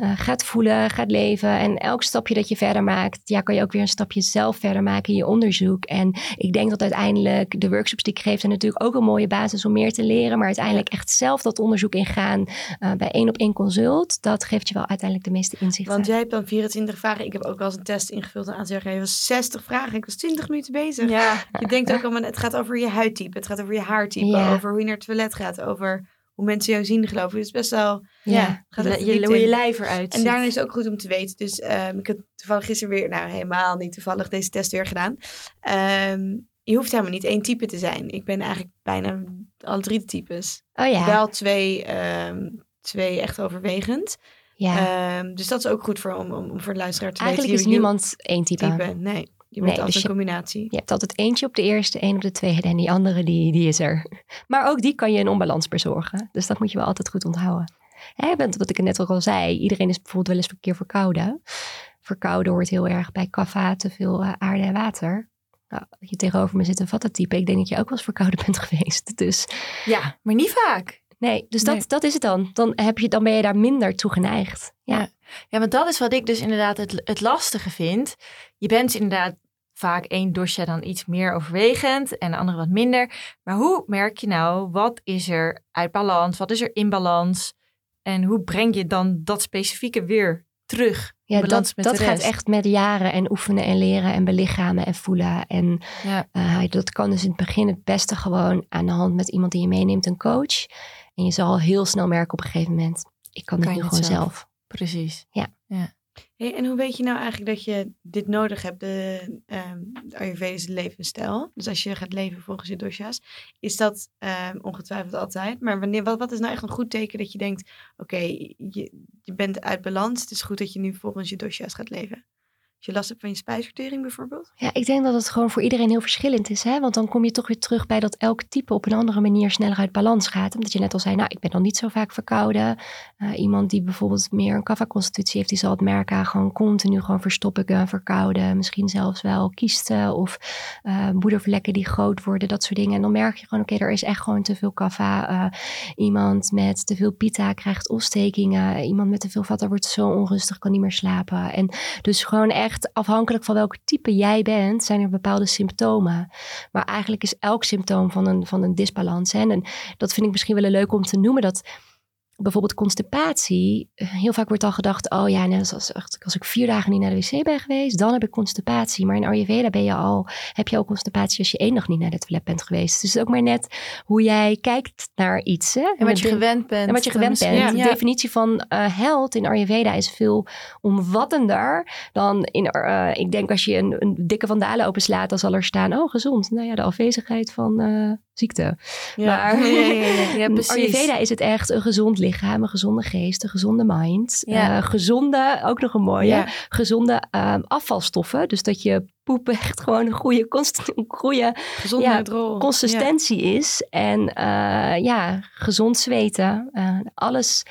Uh, gaat voelen, gaat leven. En elk stapje dat je verder maakt, ja, kan je ook weer een stapje zelf verder maken in je onderzoek. En ik denk dat uiteindelijk de workshops die ik geef, zijn natuurlijk ook een mooie basis om meer te leren. Maar uiteindelijk echt zelf dat onderzoek ingaan uh, bij één op één consult, dat geeft je wel uiteindelijk de meeste inzichten. Want jij hebt dan 24 vragen. Ik heb ook wel eens een test ingevuld en aan zeggen, je was 60 vragen. Ik was 20 minuten bezig. Ja. Je denkt ook [laughs] allemaal, het gaat over je huidtype, het gaat over je haartype, ja. over hoe je naar het toilet gaat, over hoe mensen jou zien, geloof ik. Het is best wel... Ja, gaat je, je, hoe je lijf eruit En daarna is het ook goed om te weten. Dus um, ik heb toevallig gisteren weer... Nou, helemaal niet toevallig deze test weer gedaan. Um, je hoeft helemaal niet één type te zijn. Ik ben eigenlijk bijna alle drie de types. Oh ja. Wel twee, um, twee echt overwegend. Ja. dus dat is ook goed voor, om, om voor de luisteraar te eigenlijk weten. Eigenlijk is niemand één type. type. Nee. Je bent nee, altijd dus een combinatie. Je hebt altijd eentje op de eerste, één op de tweede en die andere die, die is er. [laughs] Maar ook die kan je een onbalans bezorgen. Dus dat moet je wel altijd goed onthouden. Hè, want wat ik net ook al zei, iedereen is bijvoorbeeld wel eens een keer verkouden. Verkouden hoort heel erg bij kaffa, te veel uh, aarde en water. Nou, je tegenover me zit een vattatype. Ik denk dat je ook wel eens verkouden [laughs] bent geweest. Dus, ja, maar niet vaak. Nee, dus dat, nee. dat is het dan. Dan, heb je, dan ben je daar minder toe geneigd. Ja. ja. Ja, want dat is wat ik dus inderdaad het, het lastige vind. Je bent inderdaad vaak één dosha dan iets meer overwegend en de andere wat minder. Maar hoe merk je nou, wat is er uit balans, wat is er in balans? En hoe breng je dan dat specifieke weer terug? Ja, dat, dat gaat echt met jaren en oefenen en leren en belichamen en voelen. En ja. uh, dat kan dus in het begin het beste gewoon aan de hand met iemand die je meeneemt, een coach. En je zal heel snel merken op een gegeven moment, ik kan, kan dit nu gewoon zelf. zelf. Precies. Ja. ja. En hoe weet je nou eigenlijk dat je dit nodig hebt, de, um, de Ayurvedische levensstijl? Dus als je gaat leven volgens je dosha's, is dat um, ongetwijfeld altijd. Maar wanneer, wat, is nou echt een goed teken dat je denkt, oké, je, je bent uit balans, het is goed dat je nu volgens je dosha's gaat leven? Je last hebt van je spijsvertering bijvoorbeeld? Ja, ik denk dat het gewoon voor iedereen heel verschillend is. Hè? Want dan kom je toch weer terug bij dat elk type op een andere manier sneller uit balans gaat. Omdat je net al zei, nou, ik ben dan niet zo vaak verkouden. Uh, iemand die bijvoorbeeld meer een kaffa-constitutie heeft, die zal het merken. Gewoon continu gewoon verstoppingen, verkouden. Misschien zelfs wel kiesten of uh, moedervlekken die groot worden, dat soort dingen. En dan merk je gewoon, oké, er is echt gewoon te veel. Uh, iemand met te veel pita krijgt ontstekingen. Iemand met te veel vatten wordt zo onrustig, kan niet meer slapen. En dus gewoon echt afhankelijk van welk type jij bent, zijn er bepaalde symptomen. Maar eigenlijk is elk symptoom van een, van een disbalans. En dat vind ik misschien wel leuk om te noemen. Dat bijvoorbeeld constipatie. Heel vaak wordt al gedacht, oh ja, net als, als ik vier dagen niet naar de wc ben geweest, dan heb ik constipatie. Maar in Ayurveda ben je al, heb je al constipatie als je één dag niet naar de toilet bent geweest. Dus het is ook maar net hoe jij kijkt naar iets. Hè? En wat je gewend bent. En wat je gewend bent. Ja. De definitie van uh, held in Ayurveda is veel omvattender dan in, uh, ik denk als je een, een dikke vandalen openslaat, dan zal er staan, oh gezond. Nou ja, de afwezigheid van uh, ziekte. Ja. Maar ja. [laughs] Ayurveda is het echt een gezond lichaam, een gezonde geest, een gezonde mind. Uh, gezonde, ook nog een mooie, gezonde um, afvalstoffen. Dus dat je poep echt [laughs] gewoon een goede, goede consistentie is. En uh, ja, gezond zweten. Uh, alles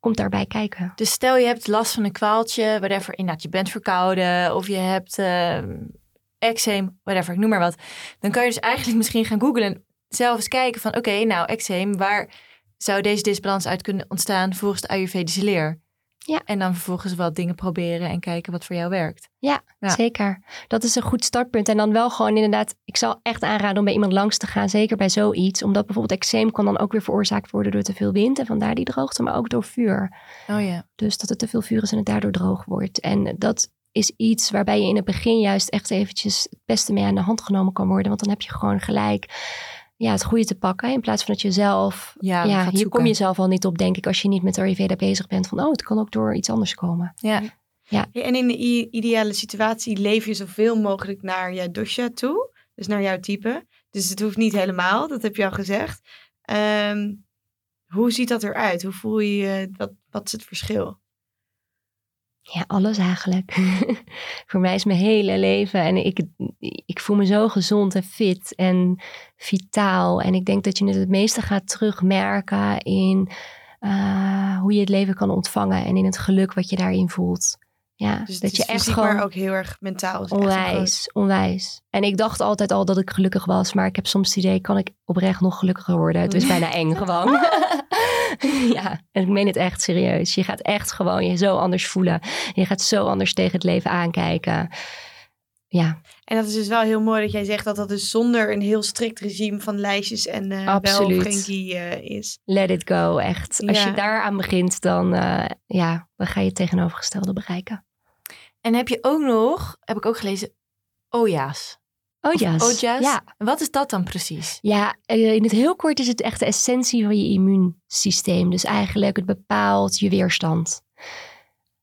komt daarbij kijken. Dus stel je hebt last van een kwaaltje, whatever, inderdaad, je bent verkouden of je hebt uh, eczeem, whatever, ik noem maar wat. Dan kan je dus eigenlijk misschien gaan googlen, zelf eens kijken van, oké, okay, nou, eczeem, waar zou deze disbalans uit kunnen ontstaan volgens de Ayurvedische leer? Ja. En dan vervolgens wat dingen proberen en kijken wat voor jou werkt. Ja, Ja. zeker. Dat is een goed startpunt. En dan wel gewoon inderdaad, ik zal echt aanraden om bij iemand langs te gaan, zeker bij zoiets. Omdat bijvoorbeeld eczeem kan dan ook weer veroorzaakt worden door te veel wind en vandaar die droogte, maar ook door vuur. Oh ja. Dus dat het te veel vuur is en het daardoor droog wordt. En dat is iets waarbij je in het begin juist echt eventjes het beste mee aan de hand genomen kan worden. Want dan heb je gewoon gelijk ja, het goede te pakken. In plaats van dat je zelf... Ja, Ja, gaat hier zoeken. kom je zelf al niet op, denk ik, als je niet met Ayurveda bezig bent. Van, oh, het kan ook door iets anders komen. Ja. Ja, en in de ideale situatie leef je zoveel mogelijk naar je dosha toe. Dus naar jouw type. Dus het hoeft niet helemaal, dat heb je al gezegd. Ehm, Hoe ziet dat eruit? Hoe voel je je? Wat, wat is het verschil? Ja, alles eigenlijk. [laughs] Voor mij is mijn hele leven en ik, ik voel me zo gezond en fit en vitaal. En ik denk dat je het het meeste gaat terugmerken in uh, hoe je het leven kan ontvangen en in het geluk wat je daarin voelt. Ja, dus dat je echt gewoon maar ook heel erg mentaal. Onwijs, onwijs. En ik dacht altijd al dat ik gelukkig was, maar ik heb soms het idee, kan ik oprecht nog gelukkiger worden? Het is bijna eng [laughs] gewoon. [laughs] [laughs] ja, en ik meen het echt serieus. Je gaat echt gewoon je zo anders voelen. Je gaat zo anders tegen het leven aankijken. Ja. En dat is dus wel heel mooi dat jij zegt dat dat dus zonder een heel strikt regime van lijstjes en uh, wel uh, is. Let it go, echt. Als je daaraan begint, dan, uh, ja, dan ga je het tegenovergestelde bereiken. En heb je ook nog, heb ik ook gelezen, oja's. Oja's. Oja's. Ja. En wat is dat dan precies? Ja, in het heel kort is het echt de essentie van je immuunsysteem. Dus eigenlijk het bepaalt je weerstand.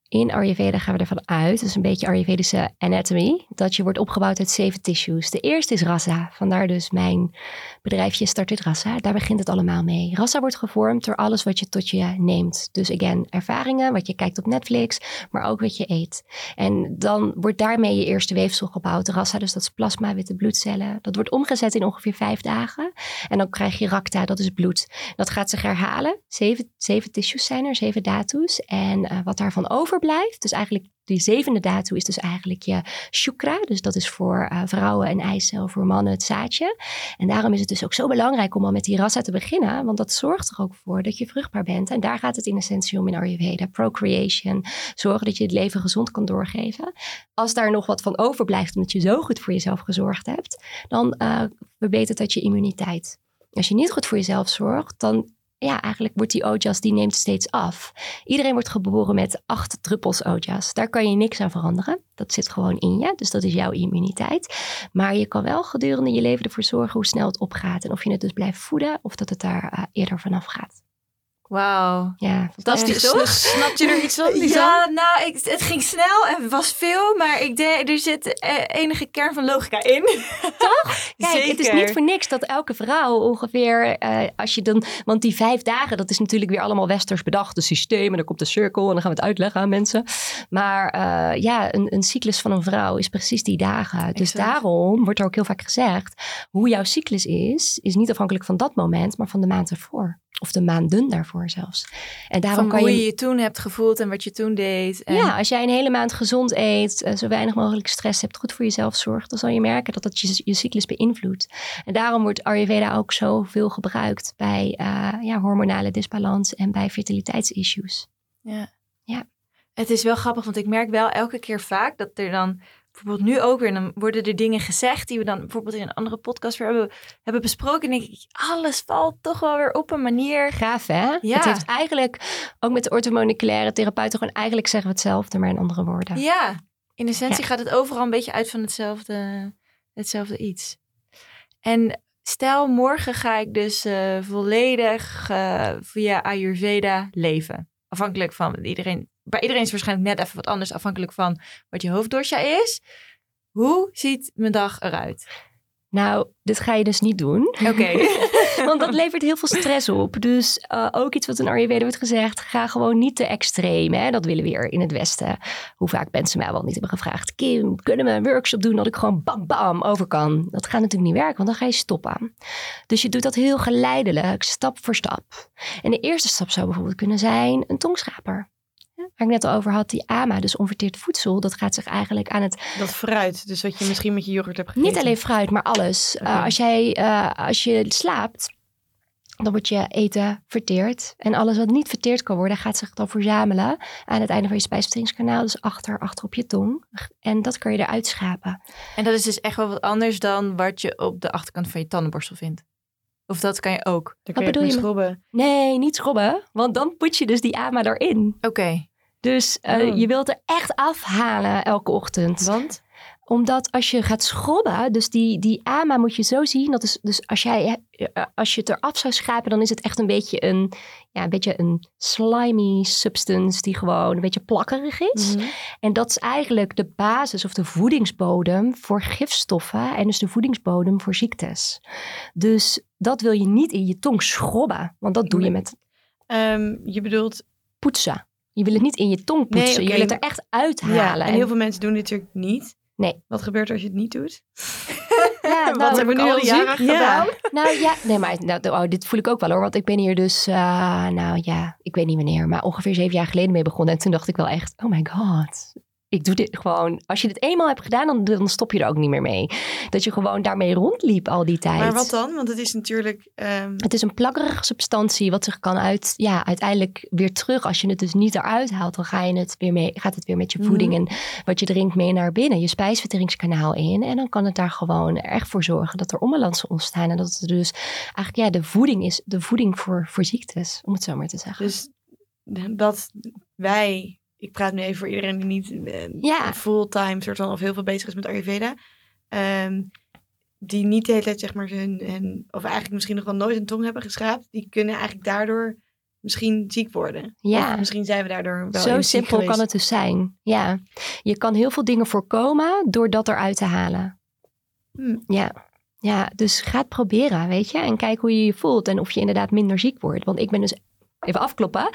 In Ayurveda gaan we ervan uit, dat is een beetje Ayurvedische anatomy, dat je wordt opgebouwd uit zeven tissues. De eerste is rasa, vandaar dus mijn bedrijfje Started Rasa. Daar begint het allemaal mee. Rasa wordt gevormd door alles wat je tot je neemt. Dus again, ervaringen, wat je kijkt op Netflix, maar ook wat je eet. En dan wordt daarmee je eerste weefsel gebouwd. Rasa, dus dat is plasma, witte bloedcellen. Dat wordt omgezet in ongeveer vijf dagen. En dan krijg je rakta, dat is bloed. Dat gaat zich herhalen. Zeven, zeven tissues zijn er, zeven datu's. En uh, wat daarvan over overblijft. Dus eigenlijk die zevende datu is dus eigenlijk je shukra. Dus dat is voor uh, vrouwen een eicel, voor mannen het zaadje. En daarom is het dus ook zo belangrijk om al met die rasa te beginnen. Want dat zorgt er ook voor dat je vruchtbaar bent. En daar gaat het in essentie om in Ayurveda. Procreation. Zorgen dat je het leven gezond kan doorgeven. Als daar nog wat van overblijft omdat je zo goed voor jezelf gezorgd hebt. Dan uh, verbetert dat je immuniteit. Als je niet goed voor jezelf zorgt, dan ja, eigenlijk wordt die ojas, die neemt steeds af. Iedereen wordt geboren met acht druppels ojas. Daar kan je niks aan veranderen. Dat zit gewoon in je, dus dat is jouw immuniteit. Maar je kan wel gedurende je leven ervoor zorgen hoe snel het opgaat. En of je het dus blijft voeden of dat het daar uh, eerder vanaf gaat. Wauw. Ja, fantastisch toch? Snap je er iets van? Ja, nou, ik, het ging snel en was veel, maar ik denk, er zit eh, enige kern van logica in. Toch? [laughs] Kijk, Zeker. het is niet voor niks dat elke vrouw ongeveer, uh, als je dan, want die vijf dagen, dat is natuurlijk weer allemaal westers bedacht, de systeem en dan komt de cirkel en dan gaan we het uitleggen aan mensen. Maar uh, ja, een, een, cyclus van een vrouw is precies die dagen. Dus daarom wordt er ook heel vaak gezegd, hoe jouw cyclus is, is niet afhankelijk van dat moment, maar van de maand ervoor. Of de maanden daarvoor zelfs. En daarom kan hoe je je toen hebt gevoeld en wat je toen deed. En... Ja, als jij een hele maand gezond eet, eh, zo weinig mogelijk stress hebt, goed voor jezelf zorgt, dan zal je merken dat dat je, je cyclus beïnvloedt. En daarom wordt Ayurveda ook zoveel gebruikt bij uh, ja, hormonale disbalans en bij fertiliteitsissues. Ja. ja. Het is wel grappig, want ik merk wel elke keer vaak dat er dan bijvoorbeeld nu ook weer, dan worden er dingen gezegd die we dan bijvoorbeeld in een andere podcast weer hebben, hebben besproken. En denk ik, alles valt toch wel weer op een manier. Gaaf hè? Ja. Het heeft eigenlijk, ook met de orthomoleculaire therapeuten, gewoon eigenlijk zeggen we hetzelfde, maar in andere woorden. Ja, in essentie gaat het overal een beetje uit van hetzelfde, hetzelfde iets. En stel, morgen ga ik dus uh, volledig uh, via Ayurveda leven. Afhankelijk van iedereen bij iedereen is waarschijnlijk net even wat anders, afhankelijk van wat je hoofddosha is. Hoe ziet mijn dag eruit? Nou, dit ga je dus niet doen. Oké. [laughs] [laughs] Want dat levert heel veel stress op. Dus uh, ook iets wat in Ayurveda wordt gezegd. Ga gewoon niet te extreem. Hè? Dat willen we hier in het Westen. Hoe vaak mensen mij wel niet hebben gevraagd. Kim, kunnen we een workshop doen dat ik gewoon bam bam over kan? Dat gaat natuurlijk niet werken, want dan ga je stoppen. Dus je doet dat heel geleidelijk, stap voor stap. En de eerste stap zou bijvoorbeeld kunnen zijn een tongschraper waar ik net al over had, die AMA, dus onverteerd voedsel, dat gaat zich eigenlijk aan het... Dat fruit, dus wat je misschien met je yoghurt hebt gegeten. Niet alleen fruit, maar alles. Eh, als, jij, uh, als je slaapt, dan wordt je eten verteerd. En alles wat niet verteerd kan worden, gaat zich dan verzamelen aan het einde van je spijsverteringskanaal. Dus achter, achter op je tong. En dat kan je eruit schapen. En dat is dus echt wel wat anders dan wat je op de achterkant van je tandenborstel vindt. Of dat kan je ook? Dan kun je bedoel je schrobben? Nee, niet schrobben. Want dan put je dus die AMA erin. Oké. Dus uh, oh. je wilt er echt afhalen elke ochtend. Want? Omdat als je gaat schrobben, dus die, die AMA moet je zo zien. Dat is, dus als, jij, eh, als je het eraf zou schrapen, dan is het echt een beetje een, ja, een, beetje een slimy substance die gewoon een beetje plakkerig is. Mm -hmm. En dat is eigenlijk de basis of de voedingsbodem voor gifstoffen en dus de voedingsbodem voor ziektes. Dus dat wil je niet in je tong schrobben, want dat doe je met Ehm, je bedoelt... Poetsen. Je wil het niet in je tong Nee, poetsen. Je wil het er echt uithalen. Ja, en heel veel mensen doen dit natuurlijk niet. Nee. Wat gebeurt er als je het niet doet? Ja, [laughs] Wat nou, hebben we nu al jaren gedaan? Nou ja, nee, maar nou, oh, dit voel ik ook wel hoor. Want ik ben hier dus, eh, nou ja, ik weet niet wanneer, maar ongeveer zeven jaar geleden mee begonnen. En toen dacht ik wel echt, oh my god. Ik doe dit gewoon. Als je dit eenmaal hebt gedaan, dan, dan stop je er ook niet meer mee. Dat je gewoon daarmee rondliep al die tijd. Maar wat dan? Want het is natuurlijk... ehm, Het is een plakkerige substantie wat zich kan uit, ja, uiteindelijk weer terug. Als je het dus niet eruit haalt, dan ga je het weer mee, gaat het weer met je voeding en wat je drinkt mee naar binnen, je spijsverteringskanaal in. En dan kan het daar gewoon erg voor zorgen dat er onbalansen ontstaan. En dat het dus eigenlijk ja, de voeding is, de voeding voor, voor ziektes, om het zo maar te zeggen. Dus dat wij... Ik praat nu even voor iedereen die niet eh, Ja. fulltime soort van of heel veel bezig is met Ayurveda. ehm, die niet de hele tijd zeg maar hun, hun, of eigenlijk misschien nog wel nooit een tong hebben geschraapt. Die kunnen eigenlijk daardoor misschien ziek worden. Ja. Of misschien zijn we daardoor wel Zo simpel kan het dus zijn. Ja, je kan heel veel dingen voorkomen door dat eruit te halen. Hm. Ja. ja, dus ga het proberen, weet je. En kijk hoe je je voelt en of je inderdaad minder ziek wordt. Want ik ben dus, even afkloppen,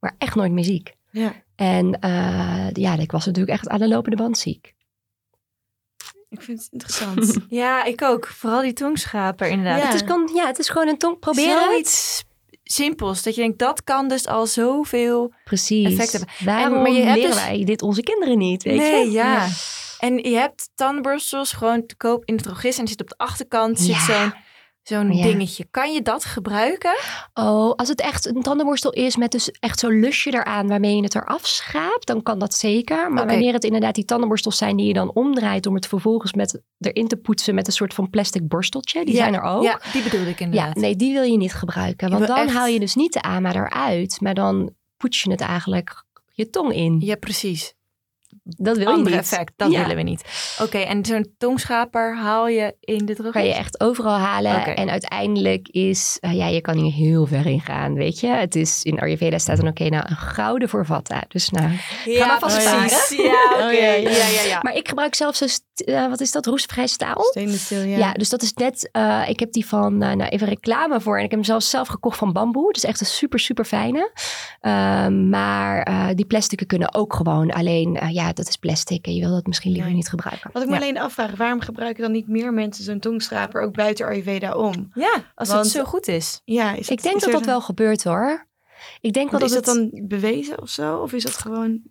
maar echt nooit meer ziek. Ja, En eh, ja, ik was natuurlijk echt aan de lopende band ziek. ik vind het interessant. [laughs] Ja, ik ook. Vooral die tongschaper inderdaad. Ja. Het, is, kan, ja, het is gewoon een tong proberen. Zoiets simpels. Dat je denkt, dat kan dus al zoveel Precies. effect hebben. Waarom En- maar je hebt leren dus- wij dit onze kinderen niet, weet nee, je? ja. Ja. En je hebt tandenborstels gewoon te koop in de drogist. En zit op de achterkant zit Ja. zo'n zo'n Ja. dingetje. Kan je dat gebruiken? Oh, als het echt een tandenborstel is met dus echt zo'n lusje eraan waarmee je het eraf schraapt, dan kan dat zeker. Maar wanneer het inderdaad die tandenborstels zijn die je dan omdraait om het vervolgens met, erin te poetsen met een soort van plastic borsteltje, die Ja, zijn er ook. Ja, die bedoelde ik Ja, inderdaad. nee, die wil je niet gebruiken. Want dan echt- haal je dus niet de AMA eruit, maar dan poets je het eigenlijk je tong in. Ja, precies. Dat wil je Andere niet. effect, dat Ja. willen we niet. Oké, en zo'n tongschaper haal je in de drogist? kan je echt overal halen. En uiteindelijk is, eh, ja, je kan hier heel ver in gaan, weet je. Het is, in Ayurveda staat dan, oké, nou, een gouden voor vata. Dus nou, Ja, maar vast precies. Ja, oké. Oh, ja, ja. ja, ja, ja. Maar ik gebruik zelf zo, st- eh, wat is dat, roestvrij staal? Stainless steel, ja. Ja. dus dat is net, eh, ik heb die van, eh, nou even reclame voor. En ik heb hem zelfs zelf gekocht van bamboe. Het is echt een super, super fijne. Ehm, maar eh, die plastieken kunnen ook gewoon. Alleen, eh, ja, dat is plastic en je wil dat misschien liever Nee. niet gebruiken. Wat ik me Ja. alleen afvraag, waarom gebruiken dan niet meer mensen zo'n tongschraper ook buiten Ayurveda om? Ja, als Want- het zo goed is. Ja, is Ik het- denk is dat dat wel gebeurt hoor. Ik denk wel Want dat is dat het... dan bewezen of zo? Of is dat gewoon...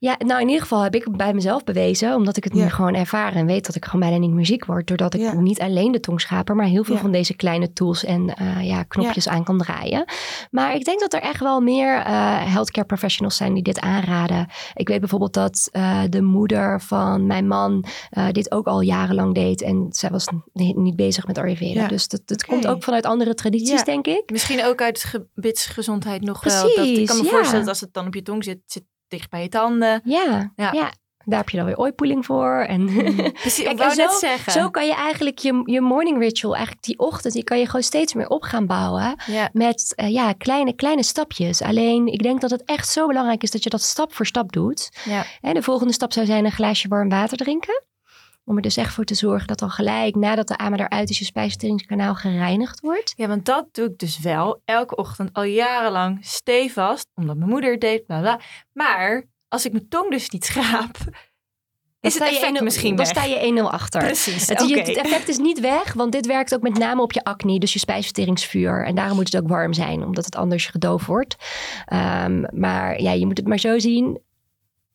Ja, nou in ieder geval heb ik het bij mezelf bewezen. Omdat ik het Ja. nu gewoon ervaar en weet dat ik gewoon bijna niet meer ziek word. Doordat ik Ja. niet alleen de tongschaper, maar heel veel Ja. van deze kleine tools en eh, ja, knopjes aan kan draaien. Maar ik denk dat er echt wel meer eh, healthcare professionals zijn die dit aanraden. Ik weet bijvoorbeeld dat eh, de moeder van mijn man eh, dit ook al jarenlang deed. En zij was ni- niet bezig met Ayurveda. Ja. Dus dat, dat komt ook vanuit andere tradities, Ja. denk ik. Misschien ook uit gebitsgezondheid nog wel. Dat, ik kan me ja. voorstellen dat als het dan op je tong zit, zit dicht bij je tanden. Ja, Ja. ja. daar heb je dan weer oipoeling voor. En [laughs] Precies, Kijk, ik wou net zo- zeggen. Zo kan je eigenlijk je, je morning ritual, eigenlijk die ochtend, die kan je gewoon steeds meer op gaan bouwen. ja. Met eh, ja, kleine, kleine stapjes. Alleen ik denk dat het echt zo belangrijk is dat je dat stap voor stap doet. Ja. En de volgende stap zou zijn een glaasje warm water drinken. Om er dus echt voor te zorgen dat dan gelijk nadat de AMA eruit is, je spijsverteringskanaal gereinigd wordt. ja, want dat doe ik dus wel elke ochtend al jarenlang stevast. Omdat mijn moeder het deed, bla bla. Maar als ik mijn tong dus niet schraap, is Dan het je effect 1-0 misschien Dan weg. sta je 1-0 achter. Precies, het effect is niet weg, want dit werkt ook met name op je acne, dus je spijsverteringsvuur. En daarom moet het ook warm zijn, omdat het anders gedoofd wordt. Ehm, maar ja, je moet het maar zo zien.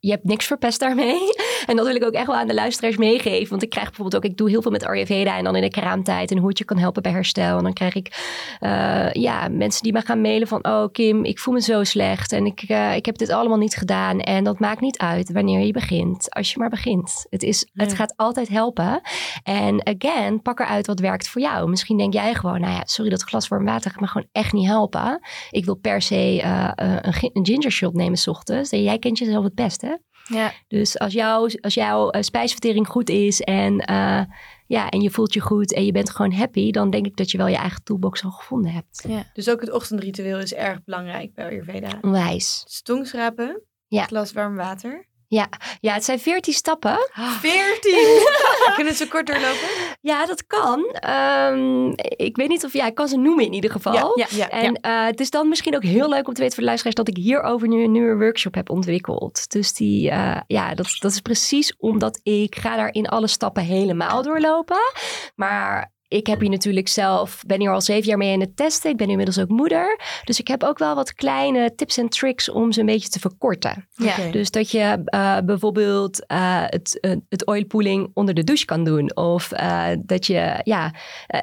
Je hebt niks verpest daarmee. [laughs] En dat wil ik ook echt wel aan de luisteraars meegeven. Want ik krijg bijvoorbeeld ook, ik doe heel veel met Ayurveda en dan in de kraamtijd. En hoe het je kan helpen bij herstel. En dan krijg ik eh, ja, mensen die me gaan mailen van, oh Kim, ik voel me zo slecht. En ik, eh, ik heb dit allemaal niet gedaan. En dat maakt niet uit wanneer je begint. Als je maar begint. Het, is, het gaat altijd helpen. En again, pak eruit wat werkt voor jou. Misschien denk jij gewoon, nou ja, sorry, dat glas warm water gaat me gewoon echt niet helpen. Ik wil per se eh, een, een ginger shot nemen s ochtends. En jij kent jezelf het best, hè? Ja, Dus als, jou, als jouw eh, spijsvertering goed is en, eh, ja, en je voelt je goed en je bent gewoon happy, dan denk ik dat je wel je eigen toolbox al gevonden hebt. Dus ook het ochtendritueel is erg belangrijk bij Ayurveda. Onwijs. Dus tongschrapen, Ja. glas warm water. Ja, ja het zijn veertien stappen. [gasps] Veertien? [laughs] Kunnen ze kort doorlopen? Ja, dat kan. Ehm, ik weet niet of ja, ik kan ze noemen in ieder geval. Ja, ja, en uh, het is dan misschien ook heel leuk om te weten voor de luisteraars dat ik hierover nu een nieuwe workshop heb ontwikkeld. Dus die, uh, ja, dat, dat is precies omdat ik ga daar in alle stappen helemaal doorlopen. Maar ik heb hier natuurlijk zelf, ben hier al zeven jaar mee in het testen. Ik ben inmiddels ook moeder. Dus ik heb ook wel wat kleine tips en tricks om ze een beetje te verkorten. Ja. Dus dat je uh, bijvoorbeeld uh, het, uh, het oilpooling onder de douche kan doen. Of dat je ja,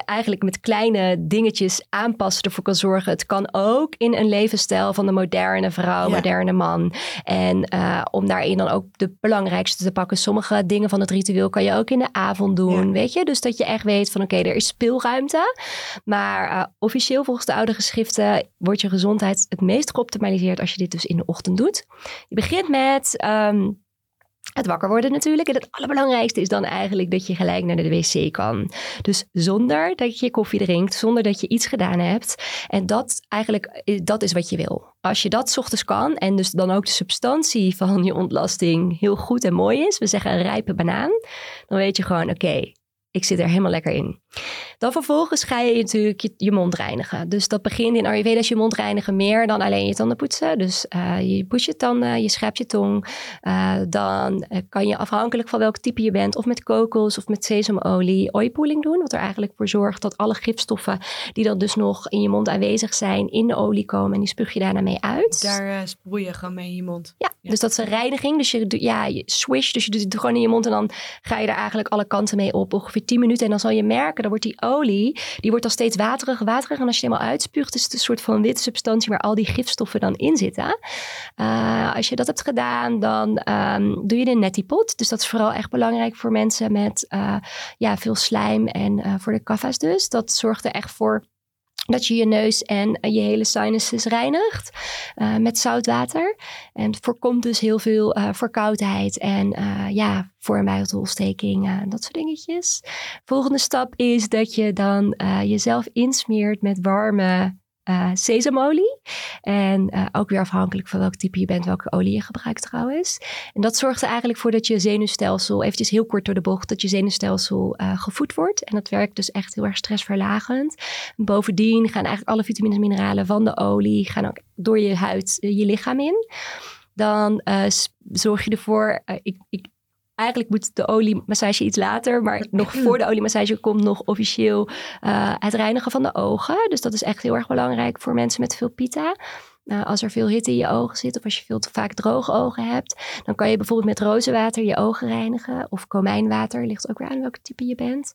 eigenlijk met kleine dingetjes aanpassen ervoor kan zorgen. Het kan ook in een levensstijl van de moderne vrouw, ja. moderne man. En om daarin dan ook de belangrijkste te pakken. Sommige dingen van het ritueel kan je ook in de avond doen. Ja. Weet je? Dus dat je echt weet van oké, okay, er speelruimte. Maar uh, officieel volgens de oude geschriften wordt je gezondheid het meest geoptimaliseerd als je dit dus in de ochtend doet. Je begint met um, het wakker worden natuurlijk. En het allerbelangrijkste is dan eigenlijk dat je gelijk naar de wc kan. Dus zonder dat je koffie drinkt, zonder dat je iets gedaan hebt. En dat eigenlijk, dat is wat je wil. Als je dat ochtends kan en dus dan ook de substantie van je ontlasting heel goed en mooi is. We zeggen een rijpe banaan. Dan weet je gewoon, oké, ik zit er helemaal lekker in. Dan vervolgens ga je natuurlijk je, je, mond reinigen. Dus dat begint in Ayurveda als je mond reinigen meer dan alleen je tanden poetsen. Dus uh, je poetst je tanden, je schrapt je tong. Uh, dan kan je afhankelijk van welk type je bent, of met kokos of met sesamolie, oilpooling doen. Wat er eigenlijk voor zorgt dat alle gifstoffen die dan dus nog in je mond aanwezig zijn, in de olie komen. En die spuug je daarna mee uit. Daar uh, je gewoon mee in je mond. Ja, ja, dus dat is een reiniging. Dus je, ja, je swish, dus je doet het gewoon in je mond en dan ga je er eigenlijk alle kanten mee op. Ongeveer 10 minuten. En dan zal je merken, dan wordt die olie, die wordt dan steeds waterig, waterig. En als je helemaal uitspuugt, is het een soort van witte substantie waar al die gifstoffen dan in zitten. Uh, als je dat hebt gedaan, dan um, doe je de nettipot. Dus dat is vooral echt belangrijk voor mensen met uh, ja, veel slijm en uh, voor de kaffa's dus. Dat zorgt er echt voor dat je je neus en je hele sinuses reinigt uh, met zout water. En voorkomt dus heel veel uh, verkoudheid en ja, voor- en buikenontsteking, dat soort dingetjes. Volgende stap is dat je dan jezelf insmeert met warme uh, sesamolie. En uh, ook weer afhankelijk van welk type je bent, welke olie je gebruikt trouwens. En dat zorgt er eigenlijk voor dat je zenuwstelsel, eventjes heel kort door de bocht, dat je zenuwstelsel uh, gevoed wordt. En dat werkt dus echt heel erg stressverlagend. En bovendien gaan eigenlijk alle vitamines en mineralen van de olie gaan ook door je huid je lichaam in. Dan zorg je ervoor, ik eigenlijk moet de oliemassage iets later, maar nog voor de oliemassage komt nog officieel uh, het reinigen van de ogen. Dus dat is echt heel erg belangrijk voor mensen met veel pita. Nou, als er veel hitte in je ogen zit of als je veel te vaak droge ogen hebt, dan kan je bijvoorbeeld met rozenwater je ogen reinigen of komijnwater, ligt ook weer aan welke type je bent.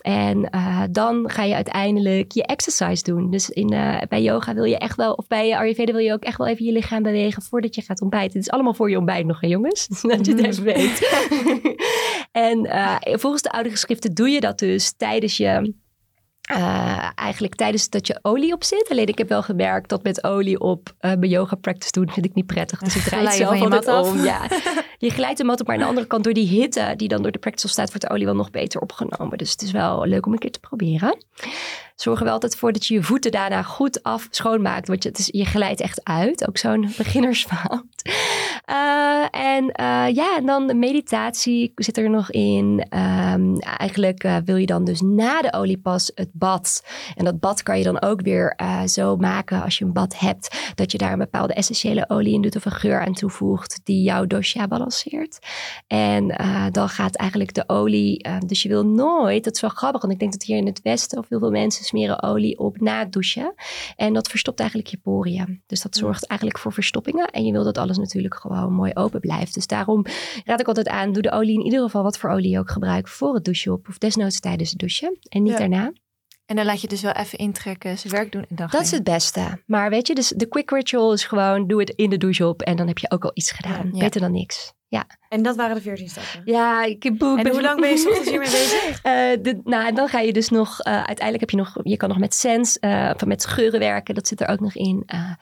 En uh, dan ga je uiteindelijk je exercise doen. Dus in, uh, bij yoga wil je echt wel, of bij Ayurveda wil je ook echt wel even je lichaam bewegen voordat je gaat ontbijten. Het is allemaal voor je ontbijt nog, hè jongens? [laughs] Dat je het even weet. [laughs] en uh, volgens de oude geschriften doe je dat dus tijdens je uh, eigenlijk tijdens dat je olie op zit. Alleen ik heb wel gemerkt dat met olie op uh, mijn yoga practice doen vind ik niet prettig. Dus ik [laughs] draai het zelf altijd om. Ja. Je glijdt de mat op, maar aan de andere kant door die hitte die dan door de practice staat, wordt de olie wel nog beter opgenomen. Dus het is wel leuk om een keer te proberen. Zorg er wel altijd voor dat je je voeten daarna goed af schoonmaakt. Want je, het is, je glijdt echt uit. Ook zo'n [laughs] beginnersfout. Uh, en ja, en dan de meditatie zit er nog in. Um, eigenlijk uh, wil je dan dus na de oliepas het bad. En dat bad kan je dan ook weer zo maken als je een bad hebt. Dat je daar een bepaalde essentiële olie in doet of een geur aan toevoegt die jouw dosha balanceert. En dan gaat eigenlijk de olie, dus je wil nooit, dat is wel grappig, want ik denk dat hier in het Westen of heel veel mensen smeren olie op na het douchen. En dat verstopt eigenlijk je poriën. Dus dat zorgt eigenlijk voor verstoppingen. En je wil dat alles natuurlijk gewoon mooi open blijft. Dus daarom raad ik altijd aan, doe de olie in ieder geval wat voor olie je ook gebruikt voor het douchen op. Of desnoods tijdens het douchen en niet ja. daarna. En dan laat je dus wel even intrekken, zijn werk doen en dan Dat is het beste. Maar weet je, dus de quick ritual is gewoon, doe het in de douche op en dan heb je ook al iets gedaan. Ja. Beter dan niks. Ja. En dat waren de 14 stappen? Ja, ik heb En hoe lang [laughs] ben je ochtends hiermee bezig? [laughs] Uh, de, nou, dan ga je dus nog, uh, uiteindelijk heb je nog, je kan nog met sens, uh, met geuren werken, dat zit er ook nog in. en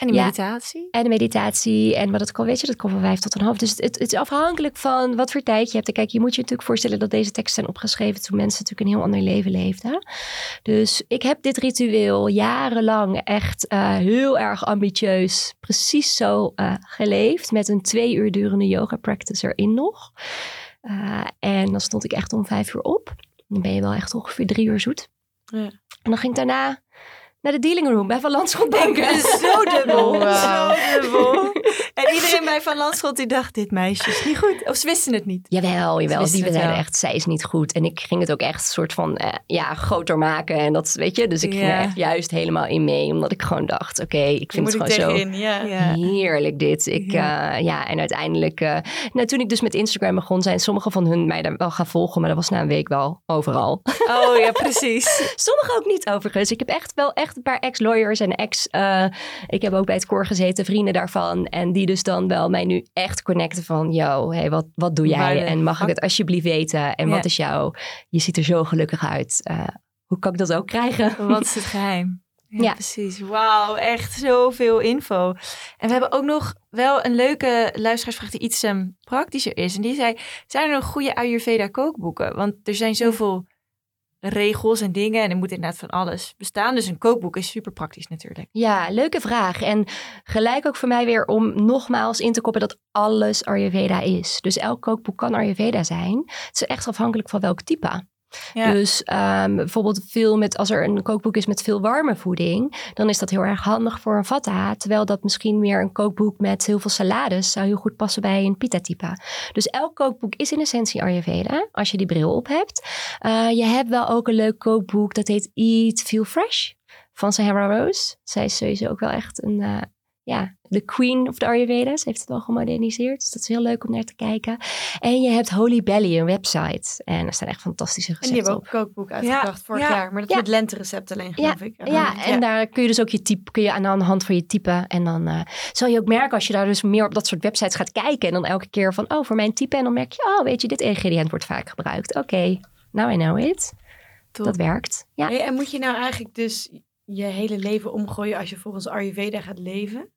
En de meditatie. En de meditatie. En wat het kan, weet je, dat kan van vijf tot een half. Dus het, het, is afhankelijk van wat voor tijd je hebt. En kijk, je moet je natuurlijk voorstellen dat deze teksten zijn opgeschreven toen mensen natuurlijk een heel ander leven leefden. Dus ik heb dit ritueel jarenlang echt heel erg ambitieus, precies zo geleefd. Met een twee uur durende yoga practice erin nog. Uh, en dan stond ik echt om vijf uur op. Dan ben je wel echt ongeveer drie uur zoet. Ja. En dan ging ik daarna naar de dealing room bij Van Landschot denken. Zo [laughs] dubbel. Zo dubbel. En iedereen bij Van Landschot die dacht, dit meisje is niet goed. Of ze wisten het niet. Jawel, jawel. Die zeiden echt, zij is niet goed. En ik ging het ook echt soort van, uh, ja, groter maken. En dat, weet je. Dus ik ging er echt juist helemaal in mee. Omdat ik gewoon dacht, oké, ik vind het gewoon zo ja. heerlijk dit. Ik, ja. Uh, ja, en uiteindelijk, uh, nou, toen ik dus met Instagram begon, zijn sommige van hun mij daar wel gaan volgen. Maar dat was na een week wel overal. Oh ja, precies. [laughs] sommige ook niet overigens. Ik heb echt wel echt een paar ex-lawyers en ex... ik heb ook bij het koor gezeten, vrienden daarvan. En die dus dan wel mij nu echt connecten van... yo, hey, wat, wat doe jij? en mag ik het alsjeblieft weten? En wat is jouw... Je ziet er zo gelukkig uit. Uh, hoe kan ik dat ook krijgen? Wat is het geheim? [laughs] Ja, ja. precies. Wauw, echt zoveel info. En we hebben ook nog wel een leuke luisteraarsvraag die iets um, praktischer is. En die zei, zijn er nog goede Ayurveda kookboeken? Want er zijn zoveel regels en dingen. En er moet inderdaad van alles bestaan. Dus een kookboek is super praktisch natuurlijk. Ja, leuke vraag. En gelijk ook voor mij weer om nogmaals in te koppen dat alles Ayurveda is. Dus elk kookboek kan Ayurveda zijn. Het is echt afhankelijk van welk type. Dus um, bijvoorbeeld veel met, als er een kookboek is met veel warme voeding, dan is dat heel erg handig voor een vata. Terwijl dat misschien meer een kookboek met heel veel salades zou heel goed passen bij een pita-type. Dus elk kookboek is in essentie Ayurveda, als je die bril op hebt. Uh, je hebt wel ook een leuk kookboek, dat heet Eat Feel Fresh van Sahara Rose. Zij is sowieso ook wel echt een, uh, ja, de queen of de Ayurveda. Ze heeft het wel gemoderniseerd. Dus dat is heel leuk om naar te kijken. En je hebt Holy Belly, een website. En er staan echt fantastische recepten En die hebben ook een kookboek uitgebracht vorig jaar. Maar dat is met lenterecept alleen, geloof ik. ja, en daar kun je dus ook je type, kun je aan de hand van je type. En dan uh, zal je ook merken als je daar dus meer op dat soort websites gaat kijken. En dan elke keer van, oh, voor mijn type. En dan merk je, oh, weet je, dit ingrediënt wordt vaak gebruikt. Oké, okay, now I know it. Dat werkt. Ja. en moet je nou eigenlijk dus je hele leven omgooien als je volgens Ayurveda gaat leven?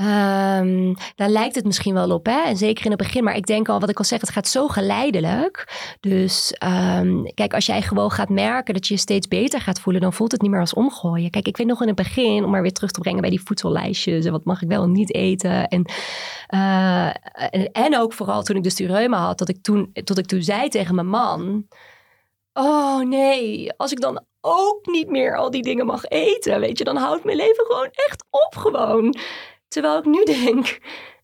Um, daar lijkt het misschien wel op, hè? En zeker in het begin. Maar ik denk al, wat ik al zeg, het gaat zo geleidelijk. Dus um, kijk, als jij gewoon gaat merken dat je je steeds beter gaat voelen, dan voelt het niet meer als omgooien. Kijk, ik weet nog in het begin, om maar weer terug te brengen bij die voedsellijstjes en wat mag ik wel en niet eten. En, en, en, ook vooral toen ik dus die reuma had, dat ik toen, tot ik toen zei tegen mijn man. Oh nee, als ik dan ook niet meer al die dingen mag eten, weet je, dan houdt mijn leven gewoon echt op gewoon. Terwijl ik nu denk,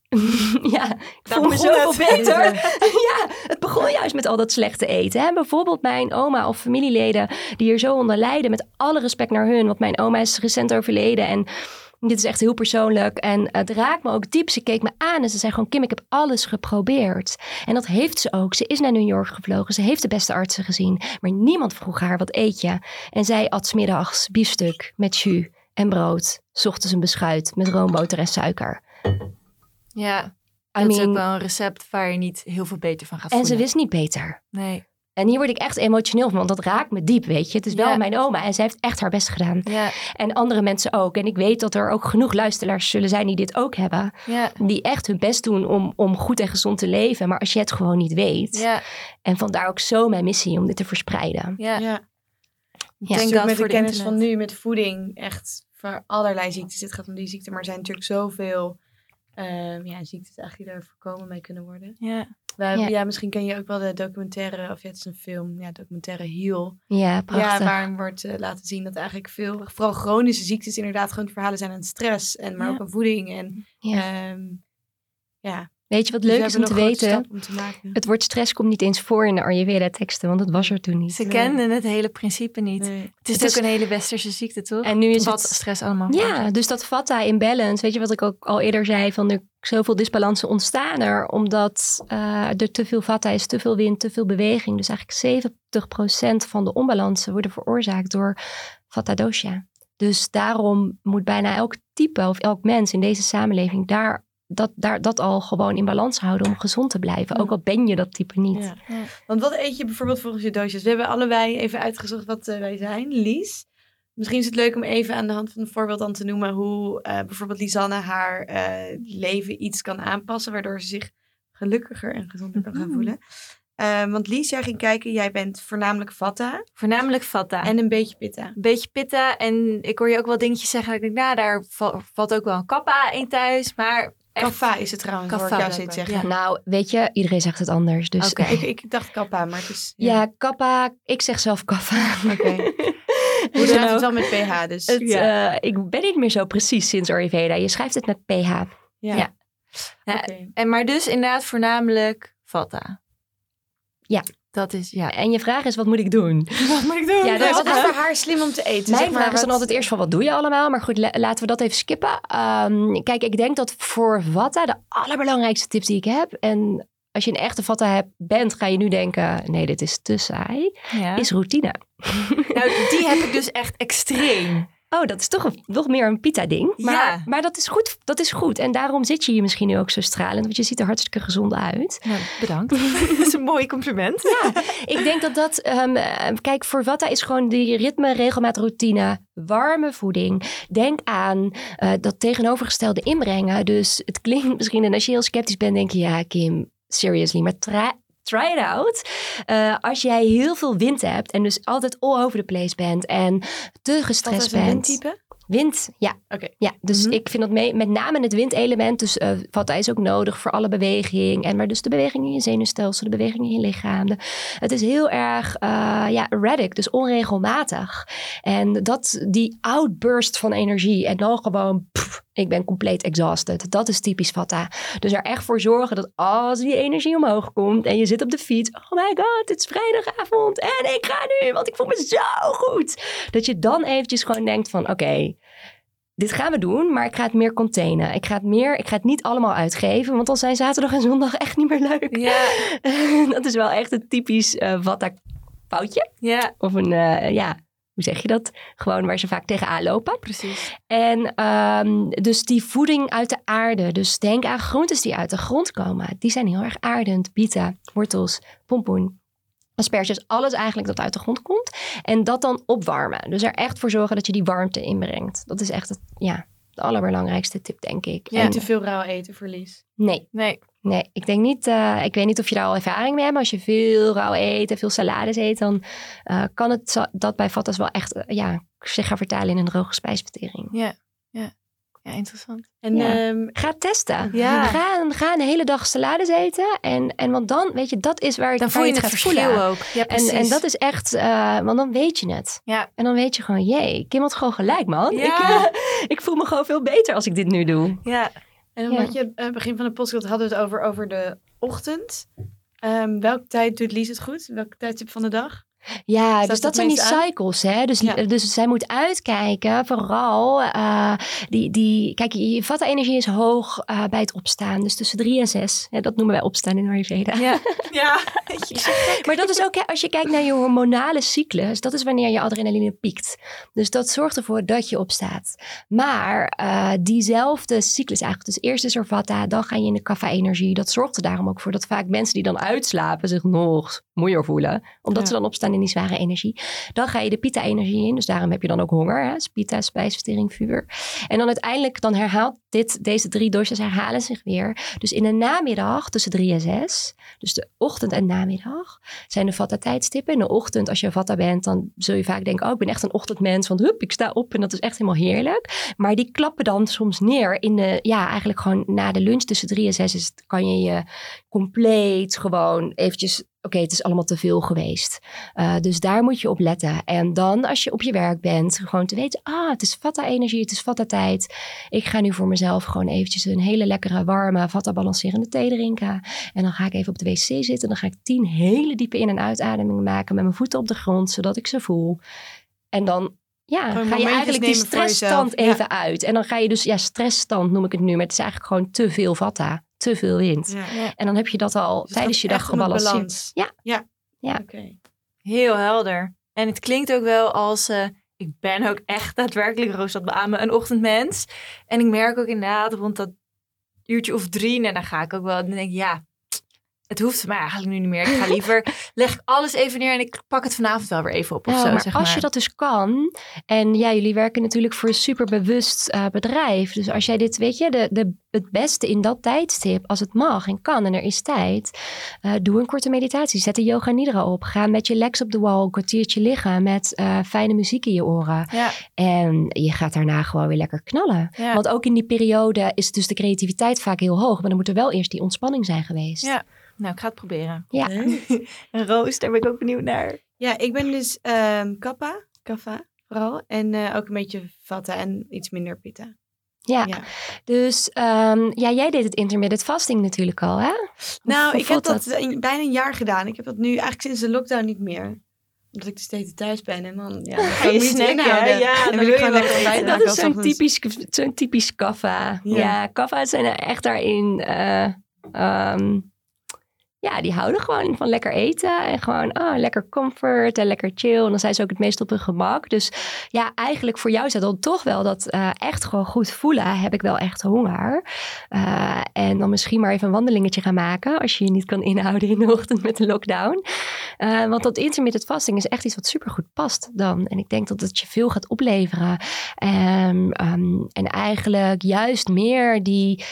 [laughs] ja, ik voel me zoveel [laughs] beter. [laughs] ja, het begon juist met al dat slechte eten. Hè? Bijvoorbeeld mijn oma of familieleden die hier zo onder lijden. Met alle respect naar hun, want mijn oma is recent overleden en dit is echt heel persoonlijk en het raakt me ook diep. Ze keek me aan en ze zei gewoon, Kim, ik heb alles geprobeerd. En dat heeft ze ook. Ze is naar New York gevlogen. Ze heeft de beste artsen gezien. Maar niemand vroeg haar, wat eet je? En zij at smiddags biefstuk met jus en brood. Ochtends een beschuit met roomboter en suiker. Ja, dat is ook wel een recept waar je niet heel veel beter van gaat voelen. En ze wist niet beter. Nee. En hier word ik echt emotioneel van, want dat raakt me diep, weet je. Het is wel mijn oma en zij heeft echt haar best gedaan. Ja. En andere mensen ook. En ik weet dat er ook genoeg luisteraars zullen zijn die dit ook hebben. Ja. Die echt hun best doen om, om goed en gezond te leven. Maar als je het gewoon niet weet. Ja. En vandaar ook zo mijn missie om dit te verspreiden. Ja. ja. Ik denk dat met de kennis van nu, met voeding, echt voor allerlei ziektes. Het gaat om die ziekte, maar er zijn natuurlijk zoveel um, ja, ziektes eigenlijk die daar voorkomen mee kunnen worden. Ja. Hebben, ja. misschien ken je ook wel de documentaire, of ja, het is een film, ja, documentaire Heal. Ja, prachtig. Ja, waarin wordt uh, laten zien dat eigenlijk veel, vooral chronische ziektes inderdaad gewoon verhalen zijn aan stress en maar ook aan voeding. En ja. Um, ja, Weet je wat leuk is om te weten? het woord stress komt niet eens voor in de Ayurveda-teksten, want dat was er toen niet. Ze kenden het hele principe niet. Het is ook een hele westerse ziekte, toch? En nu is wat het stress allemaal. Ja, dus dat vata imbalance, weet je wat ik ook al eerder zei, van er zoveel disbalansen ontstaan er, omdat uh, er te veel vata is, te veel wind, te veel beweging. Dus eigenlijk 70% van de onbalansen worden veroorzaakt door vata dosha. Dus daarom moet bijna elk type of elk mens in deze samenleving daar dat, daar, dat al gewoon in balans houden om gezond te blijven. Ook al ben je dat type niet. Ja. Want wat eet je bijvoorbeeld volgens je doosjes? We hebben allebei even uitgezocht wat uh, wij zijn. Lies, Misschien is het leuk om even aan de hand van een voorbeeld dan te noemen hoe uh, bijvoorbeeld Lisanne haar uh, leven iets kan aanpassen, waardoor ze zich gelukkiger en gezonder kan gaan voelen. Uh, want Lies, jij ging kijken, jij bent voornamelijk Vata. Voornamelijk Vata. En een beetje Pitta. Een beetje Pitta. En ik hoor je ook wel dingetjes zeggen. Dat ik denk, nou, daar valt ook wel een Kappa in thuis. Maar Kaffa is het trouwens, Kaffa, hoor ik jou steeds zeggen. Ja. Nou, weet je, iedereen zegt het anders. Dus. Okay. ik, ik, dacht kappa, maar het is... Ja, ja kappa. Ik zeg zelf kaffa. Oké. [laughs] Okay. Hoe staat het wel met pH dus? Het, ja. uh, ik ben niet meer zo precies sinds Ayurveda. Je schrijft het met pH. Ja. ja. Okay. En maar dus inderdaad voornamelijk Vata. Ja. Dat is, ja. En je vraag is, wat moet ik doen? [laughs] Wat moet ik doen? Ja, dat is voor haar slim om te eten. Mijn zeg maar, vraag is dan altijd eerst van, wat doe je allemaal? Maar goed, laten we dat even skippen. Um, kijk, ik denk dat voor Vata de allerbelangrijkste tip die ik heb... en als je een echte Vata hebt, bent, ga je nu denken... nee, dit is te saai, ja. is routine. Nou, [laughs] die heb ik dus echt extreem. Oh, dat is toch een, nog meer een pita-ding. Maar, ja. maar dat is goed. Dat is goed. En daarom zit je hier misschien nu ook zo stralend. Want je ziet er hartstikke gezond uit. Nou, bedankt. [laughs] [laughs] dat is een mooi compliment. Ja, ik denk dat dat... Um, kijk, voor Vata is gewoon die ritme, regelmaat, routine. Warme voeding. Denk aan uh, dat tegenovergestelde inbrengen. Dus het klinkt [laughs] misschien... En als je heel sceptisch bent, denk je... Ja, Kim, seriously. Maar try it out. Uh, als jij heel veel wind hebt en dus altijd all over the place bent en te gestrest bent. windtype? Wind, ja. Oké. Ja, dus Mhm. ik vind dat mee, met name het windelement. Dus uh, Vata is ook nodig voor alle beweging. En maar dus de beweging in je zenuwstelsel, de beweging in je lichaam. De, het is heel erg, uh, ja, erratic, dus onregelmatig. En dat, die outburst van energie en dan gewoon, pff, ik ben compleet exhausted. Dat is typisch Vata. Dus er echt voor zorgen dat als die energie omhoog komt en je zit op de fiets. Oh my god, het is vrijdagavond en ik ga nu, want ik voel me zo goed. Dat je dan eventjes gewoon denkt van, oké, okay, dit gaan we doen, maar ik ga het meer containen. Ik ga het meer, ik ga het niet allemaal uitgeven, want dan zijn zaterdag en zondag echt niet meer leuk. Ja. [laughs] dat is wel echt een typisch uh, Vata foutje. Ja. Of een, uh, ja, hoe zeg je dat? Gewoon waar ze vaak tegenaan lopen. Precies. En um, dus die voeding uit de aarde. Dus denk aan groentes die uit de grond komen. Die zijn heel erg aardend. Bieten, wortels, pompoen, asperges. Alles eigenlijk dat uit de grond komt. En dat dan opwarmen. Dus er echt voor zorgen dat je die warmte inbrengt. Dat is echt het, ja, de allerbelangrijkste tip, denk ik. Ja, en te veel rauw eten verlies. Nee. Nee. Nee, ik denk niet. Uh, ik weet niet of je daar al ervaring mee hebt. Maar als je veel rauw eet en veel salades eet, dan uh, kan het dat bij Vattas wel echt uh, ja, zich gaan vertalen in een droge spijsvertering. Ja, ja. Ja, interessant. En, ja. um, ga het testen. Ja. Ga, ga een hele dag salades eten. En, en want dan, weet je, dat is waar, dan waar voel je het het gaat verschil voelen. ook. Ja, en, en dat is echt, uh, want dan weet je het. Ja. En dan weet je gewoon, jee, Kim had gewoon gelijk, man. Ja. Ik, uh, [laughs] ik voel me gewoon veel beter als ik dit nu doe. Ja. En omdat ja. je uh, begin van de podcast hadden we het over, over de ochtend. Um, welke tijd doet Lies het goed? Welke tijdstip van de dag? Ja, dus dat zijn die cycles. Hè? Dus, ja. dus zij moet uitkijken, vooral uh, die, die. Kijk, je vata-energie is hoog uh, bij het opstaan. Dus tussen drie en zes. Ja, dat noemen wij opstaan in Ayurveda. Ja, [laughs] ja. [laughs] maar dat is ook, als je kijkt naar je hormonale cyclus, dat is wanneer je adrenaline piekt. Dus dat zorgt ervoor dat je opstaat. Maar uh, diezelfde cyclus eigenlijk. Dus eerst is er vata, dan ga je in de kaffa-energie. Dat zorgt er daarom ook voor dat vaak mensen die dan uitslapen zich nog moeier voelen. Omdat ze dan opstaan in die zware energie. Dan ga je de pita-energie in. Dus daarom heb je dan ook honger. Hè? Pita, spijsvertering, vuur. En dan uiteindelijk dan herhaalt dit, deze drie doshas herhalen zich weer. Dus in de namiddag tussen drie en zes. Dus de ochtend en namiddag zijn de vata tijdstippen. In de ochtend als je vata bent dan zul je vaak denken. Oh ik ben echt een ochtendmens. Want hup ik sta op en dat is echt helemaal heerlijk. Maar die klappen dan soms neer in de ja eigenlijk gewoon na de lunch tussen drie en zes. Is, kan je je compleet gewoon eventjes oké, okay, het is allemaal te veel geweest. Uh, dus daar moet je op letten. En dan als je op je werk bent, gewoon te weten, ah, het is vata-energie, het is vata-tijd. Ik ga nu voor mezelf gewoon eventjes een hele lekkere, warme, vata-balancerende thee drinken. En dan ga ik even op de wc zitten. Dan ga ik tien hele diepe in- en uitademingen maken met mijn voeten op de grond, zodat ik ze voel. En dan ja, Gewoon ga je eigenlijk die stressstand even uit. En dan ga je dus, ja, stressstand noem ik het nu, maar het is eigenlijk gewoon te veel vata, te veel wind. Ja. En dan heb je dat al Dus tijdens je dag gebalanceerd. Ja. Ja. Ja. Oké. Heel helder. En het klinkt ook wel als... Uh, ik ben ook echt daadwerkelijk, Roos dat beamen, een ochtendmens. En ik merk ook inderdaad rond dat uurtje of drie... en dan ga ik ook wel... dan denk ik, ja, het hoeft mij eigenlijk nu niet meer. Ik ga liever, [laughs] leg ik alles even neer en ik pak het vanavond wel weer even op of Ja, zo, maar zeg als maar. je dat dus kan, en ja, jullie werken natuurlijk voor een superbewust eh, bedrijf. Dus als jij dit, weet je, de, de, het beste in dat tijdstip, als het mag en kan en er is tijd, eh, doe een korte meditatie. Zet de yoga nidra op. Ga met je legs op de wall, een kwartiertje liggen met eh, fijne muziek in je oren. Ja, En je gaat daarna gewoon weer lekker knallen. ja. Want ook in die periode is dus de creativiteit vaak heel hoog. Maar dan moet er wel eerst die ontspanning zijn geweest. Ja. Nou, ik ga het proberen. Ja. [laughs] En Roos, daar ben ik ook benieuwd naar. Ja, ik ben dus ehm kappa, kaffa vooral. En eh, ook een beetje vatten en iets minder pitta. Ja. Ja. Dus ehm, ja, jij deed het intermittent fasting natuurlijk al, hè? Hoe- Nou, hoe ik heb dat, bijna een jaar gedaan. Ik heb dat nu eigenlijk sinds de lockdown niet meer. Omdat ik dus steeds thuis ben en dan ja, [laughs] dan Ga je snacken, inhouden. ja, [laughs] dan dan wil ik je gewoon wel lekker Dat is zo'n typisch, zo'n typisch kaffa. Ja. Ja, kaffa's zijn er echt daarin. eh, ehm, ja, die houden gewoon van lekker eten. En gewoon oh, lekker comfort en lekker chill. En dan zijn ze ook het meest op hun gemak. Dus ja, eigenlijk voor jou is dat dan toch wel dat eh, echt gewoon goed voelen. Heb ik wel echt honger. Eh, en dan misschien maar even een wandelingetje gaan maken. Als je je niet kan inhouden in de ochtend met de lockdown. Eh, want dat intermittent fasting is echt iets wat supergoed past dan. En ik denk dat het je veel gaat opleveren. Ehm, en eigenlijk juist meer die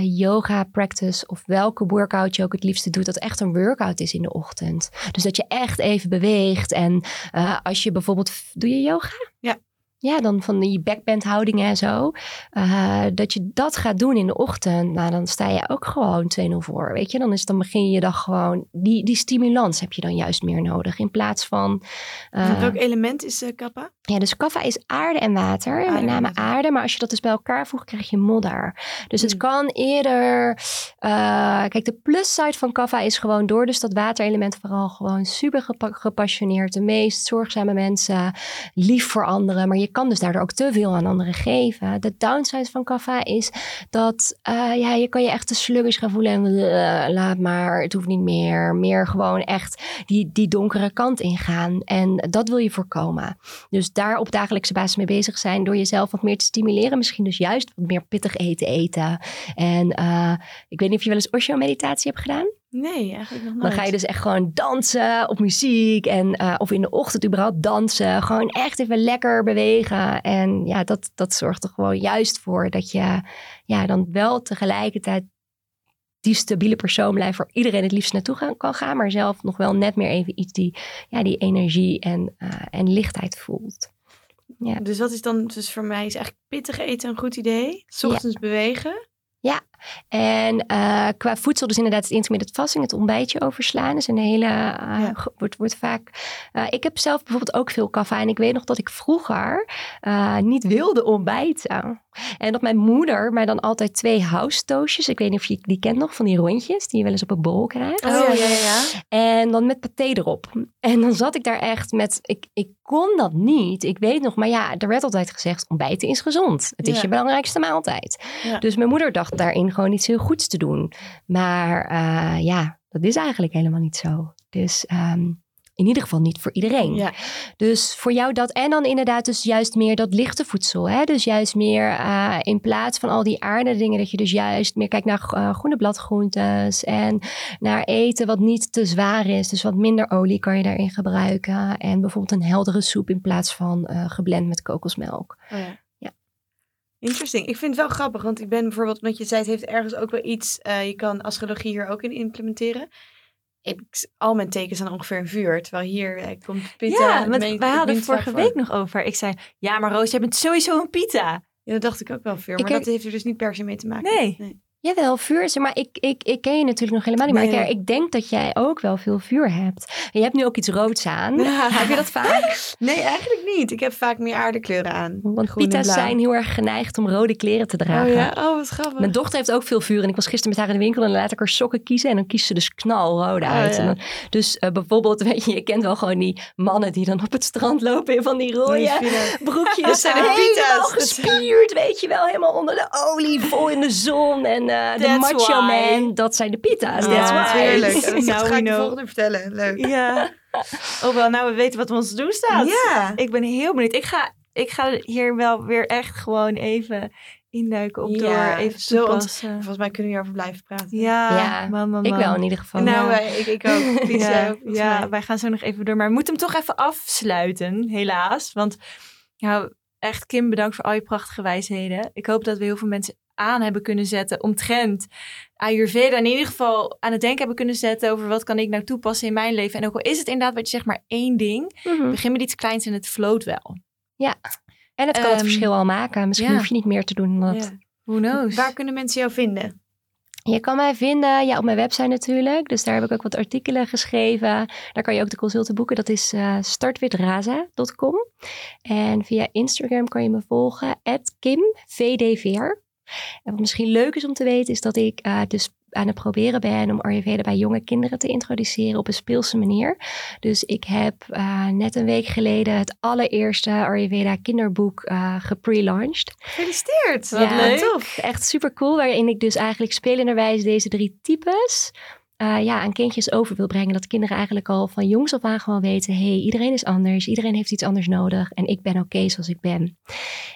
yoga practice of welke workout je ook het liefste doet, dat echt een workout is in de ochtend. Dus dat je echt even beweegt. En eh, als je bijvoorbeeld, doe je yoga? Ja. Ja, dan van die backbend houdingen en zo. Eh, dat je dat gaat doen in de ochtend. Nou, dan sta je ook gewoon 2-0 voor. Weet je, dan, is, dan begin je je dag gewoon. Die, die stimulans heb je dan juist meer nodig. In plaats van. eh, Welk element is eh, kappa? ja, dus kaffa is aarde en water. Aarde met name water. aarde. Maar als je dat dus bij elkaar voegt, krijg je modder. Dus het Hmm. kan eerder... kijk, de plusside van kaffa is gewoon door dus dat waterelement vooral gewoon super gepa- gepassioneerd. De meest zorgzame mensen. Lief voor anderen. Maar je kan dus daardoor ook te veel aan anderen geven. De downside van kaffa is dat eh, ja, je kan je echt te sluggish gaan voelen. En eh, laat maar, het hoeft niet meer. Meer gewoon echt die, die donkere kant ingaan. En dat wil je voorkomen. Dus daar op dagelijkse basis mee bezig zijn door jezelf wat meer te stimuleren. Misschien dus juist wat meer pittig eten eten. En eh, ik weet niet of je wel eens Osho-meditatie hebt gedaan. Nee, eigenlijk nog nooit. Dan ga je dus echt gewoon dansen op muziek. En, eh, of in de ochtend überhaupt dansen. Gewoon echt even lekker bewegen. En ja, dat, dat zorgt er gewoon juist voor dat je ja, dan wel tegelijkertijd die stabiele persoon blijft waar iedereen het liefst naartoe gaan, kan gaan. Maar zelf nog wel net meer even iets die, ja, die energie en, eh, en lichtheid voelt. Ja. Dus wat is dan, dus voor mij is eigenlijk pittig eten een goed idee. 's ochtends bewegen. En eh, qua voedsel, dus inderdaad het intermittent fasting, het ontbijtje overslaan. is een hele, eh, Ja. wordt, wordt vaak... eh, ik heb zelf bijvoorbeeld ook veel kaffa. En ik weet nog dat ik vroeger niet wilde ontbijten. En dat mijn moeder mij dan altijd twee house toastjes, ik weet niet of je die kent nog, van die rondjes, die je wel eens op een bol krijgt. Oh, ja, ja, ja. En dan met paté erop. En dan zat ik daar echt met, ik, ik kon dat niet. Ik weet nog, maar ja, er werd altijd gezegd, ontbijten is gezond. Het is Ja. je belangrijkste maaltijd. Ja. Dus mijn moeder dacht daarin gewoon iets heel goeds te doen. Maar eh, ja, dat is eigenlijk helemaal niet zo. Dus ehm, in ieder geval niet voor iedereen. Ja. Dus voor jou dat. En dan inderdaad dus juist meer dat lichte voedsel. Hè? Dus juist meer eh, in plaats van al die aarde dingen. Dat je dus juist meer kijkt naar eh, groene bladgroentes. En naar eten wat niet te zwaar is. Dus wat minder olie kan je daarin gebruiken. En bijvoorbeeld een heldere soep in plaats van geblend met kokosmelk. Oh, ja. Interesting. Ik vind het wel grappig, want ik ben bijvoorbeeld, omdat je zei, het heeft ergens ook wel iets, eh, je kan astrologie hier ook in implementeren. Ik, al mijn tekens zijn ongeveer een vuur, terwijl hier eh, komt Pitta. ja, het want wij het hadden minst vorige week nog over. Ik zei, ja, maar Roos, jij bent sowieso een pita. Ja, dat dacht ik ook wel vuur, Ik maar heb- dat heeft er dus niet per se mee te maken. Nee. Jawel, vuur is er, maar ik, ik, ik ken je natuurlijk nog helemaal niet. Maar Nee, ik, denk dat jij ook wel veel vuur hebt. En je hebt nu ook iets roods aan. Ja. Heb je dat vaak? [laughs] Nee, eigenlijk niet. Ik heb vaak meer aardekleuren aan. Want pita's zijn heel erg geneigd om rode kleren te dragen. Oh ja? Oh, wat grappig. Mijn dochter heeft ook veel vuur en ik was gisteren met haar in de winkel en dan laat ik haar sokken kiezen en dan kiest ze dus knalrode Oh, uit. ja. En dan, dus eh, bijvoorbeeld, [laughs] weet je, je kent wel gewoon die mannen die dan op het strand lopen in van die rode broekjes. [laughs] Zijn helemaal pita's. Gespierd, weet je wel, helemaal onder de olie, vol in de zon. En eh, de macho why. man, dat zijn de pita's. Ja, why. natuurlijk. Dat ga we ik de volgende vertellen. Leuk. Ja. [laughs] Oh wel, nou we weten wat ons te doen staat. Ja. Ik ben heel benieuwd. Ik ga, ik ga hier wel weer echt gewoon even induiken op Ja, door even zo toepassen. Volgens mij kunnen we hierover blijven praten. Ja, Ja, man, man, Ik wel in ieder geval. nou, Ja. eh, ik, ik ook. [laughs] Ja, ja wij gaan zo nog even door. Maar we moeten hem toch even afsluiten, helaas. Want ja, echt Kim, bedankt voor al je prachtige wijsheden. Ik hoop dat we heel veel mensen aan hebben kunnen zetten omtrent Ayurveda. In ieder geval aan het denken hebben kunnen zetten over wat kan ik nou toepassen in mijn leven. En ook al is het inderdaad wat je zegt maar één ding. Mhm. Begin met iets kleins en het float wel. En het kan het Ehm, verschil al maken. Misschien ja. hoef je niet meer te doen dan dat. Ja. Who knows? Waar kunnen mensen jou vinden? Je kan mij vinden ja, op mijn website natuurlijk. Dus daar heb ik ook wat artikelen geschreven. Daar kan je ook de consulten boeken. Dat is eh startwitraza.com. En via Instagram kan je me volgen. KimVDVR. En wat misschien leuk is om te weten is dat ik eh, dus aan het proberen ben om Ayurveda bij jonge kinderen te introduceren op een speelse manier. Dus ik heb eh, net een week geleden het allereerste Ayurveda kinderboek eh gepre-launched. Gefeliciteerd. Wat Ja, leuk. Tof. Echt super cool, waarin ik dus eigenlijk spelenderwijs deze drie types eh, ja, aan kindjes over wil brengen. Dat kinderen eigenlijk al van jongs af aan gewoon weten, hey, iedereen is anders, iedereen heeft iets anders nodig en ik ben oké zoals ik ben.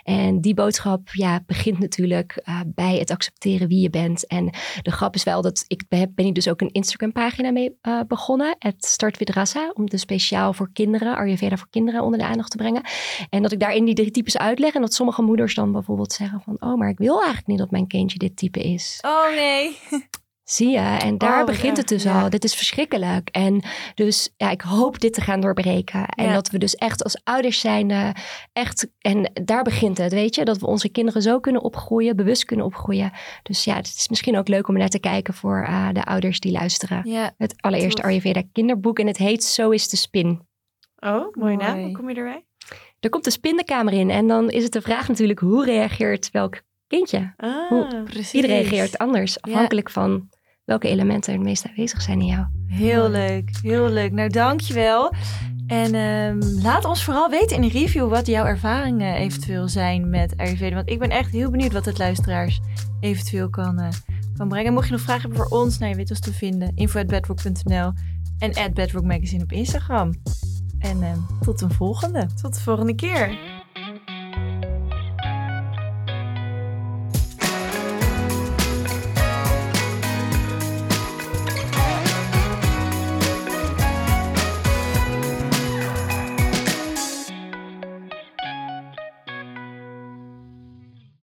En die boodschap ja, begint natuurlijk eh, bij het accepteren wie je bent. En de grap is wel dat ik ben, ben ik dus ook een Instagram pagina mee eh, begonnen, het Start with Rasa, om dus speciaal voor kinderen, Ayurveda voor kinderen onder de aandacht te brengen. En dat ik daarin die drie types uitleg en dat sommige moeders dan bijvoorbeeld zeggen van, oh, maar ik wil eigenlijk niet dat mijn kindje dit type is. Oh nee. [laughs] Zie je? En daar Oh, begint ja, het dus ja. al. Dit is verschrikkelijk. En dus ja, ik hoop dit te gaan doorbreken. En Ja. dat we dus echt als ouders zijn, echt, en daar begint het, weet je, dat we onze kinderen zo kunnen opgroeien, bewust kunnen opgroeien. Dus ja, het is misschien ook leuk om er naar te kijken voor eh, de ouders die luisteren. Ja, Het allereerste. Ayurveda kinderboek en het heet Zo is de spin. Oh, mooie naam. Mooi. Hoe kom je erbij? Er komt de spin de kamer in en dan is het de vraag natuurlijk, hoe reageert welk kindje? Ah, Hoe- precies. Iedereen reageert anders, Ja. afhankelijk van welke elementen er het meest aanwezig zijn in jou. Heel leuk, heel leuk. Nou, dankjewel. En ehm, laat ons vooral weten in een review wat jouw ervaringen eventueel zijn met Ayurveda. Want ik ben echt heel benieuwd wat het luisteraars eventueel kan, eh, kan brengen. Mocht je nog vragen hebben voor ons, nou, je weet ons te vinden. info.bedrock.nl en at Bedrock Magazine op Instagram. En ehm, tot een volgende. tot de volgende keer.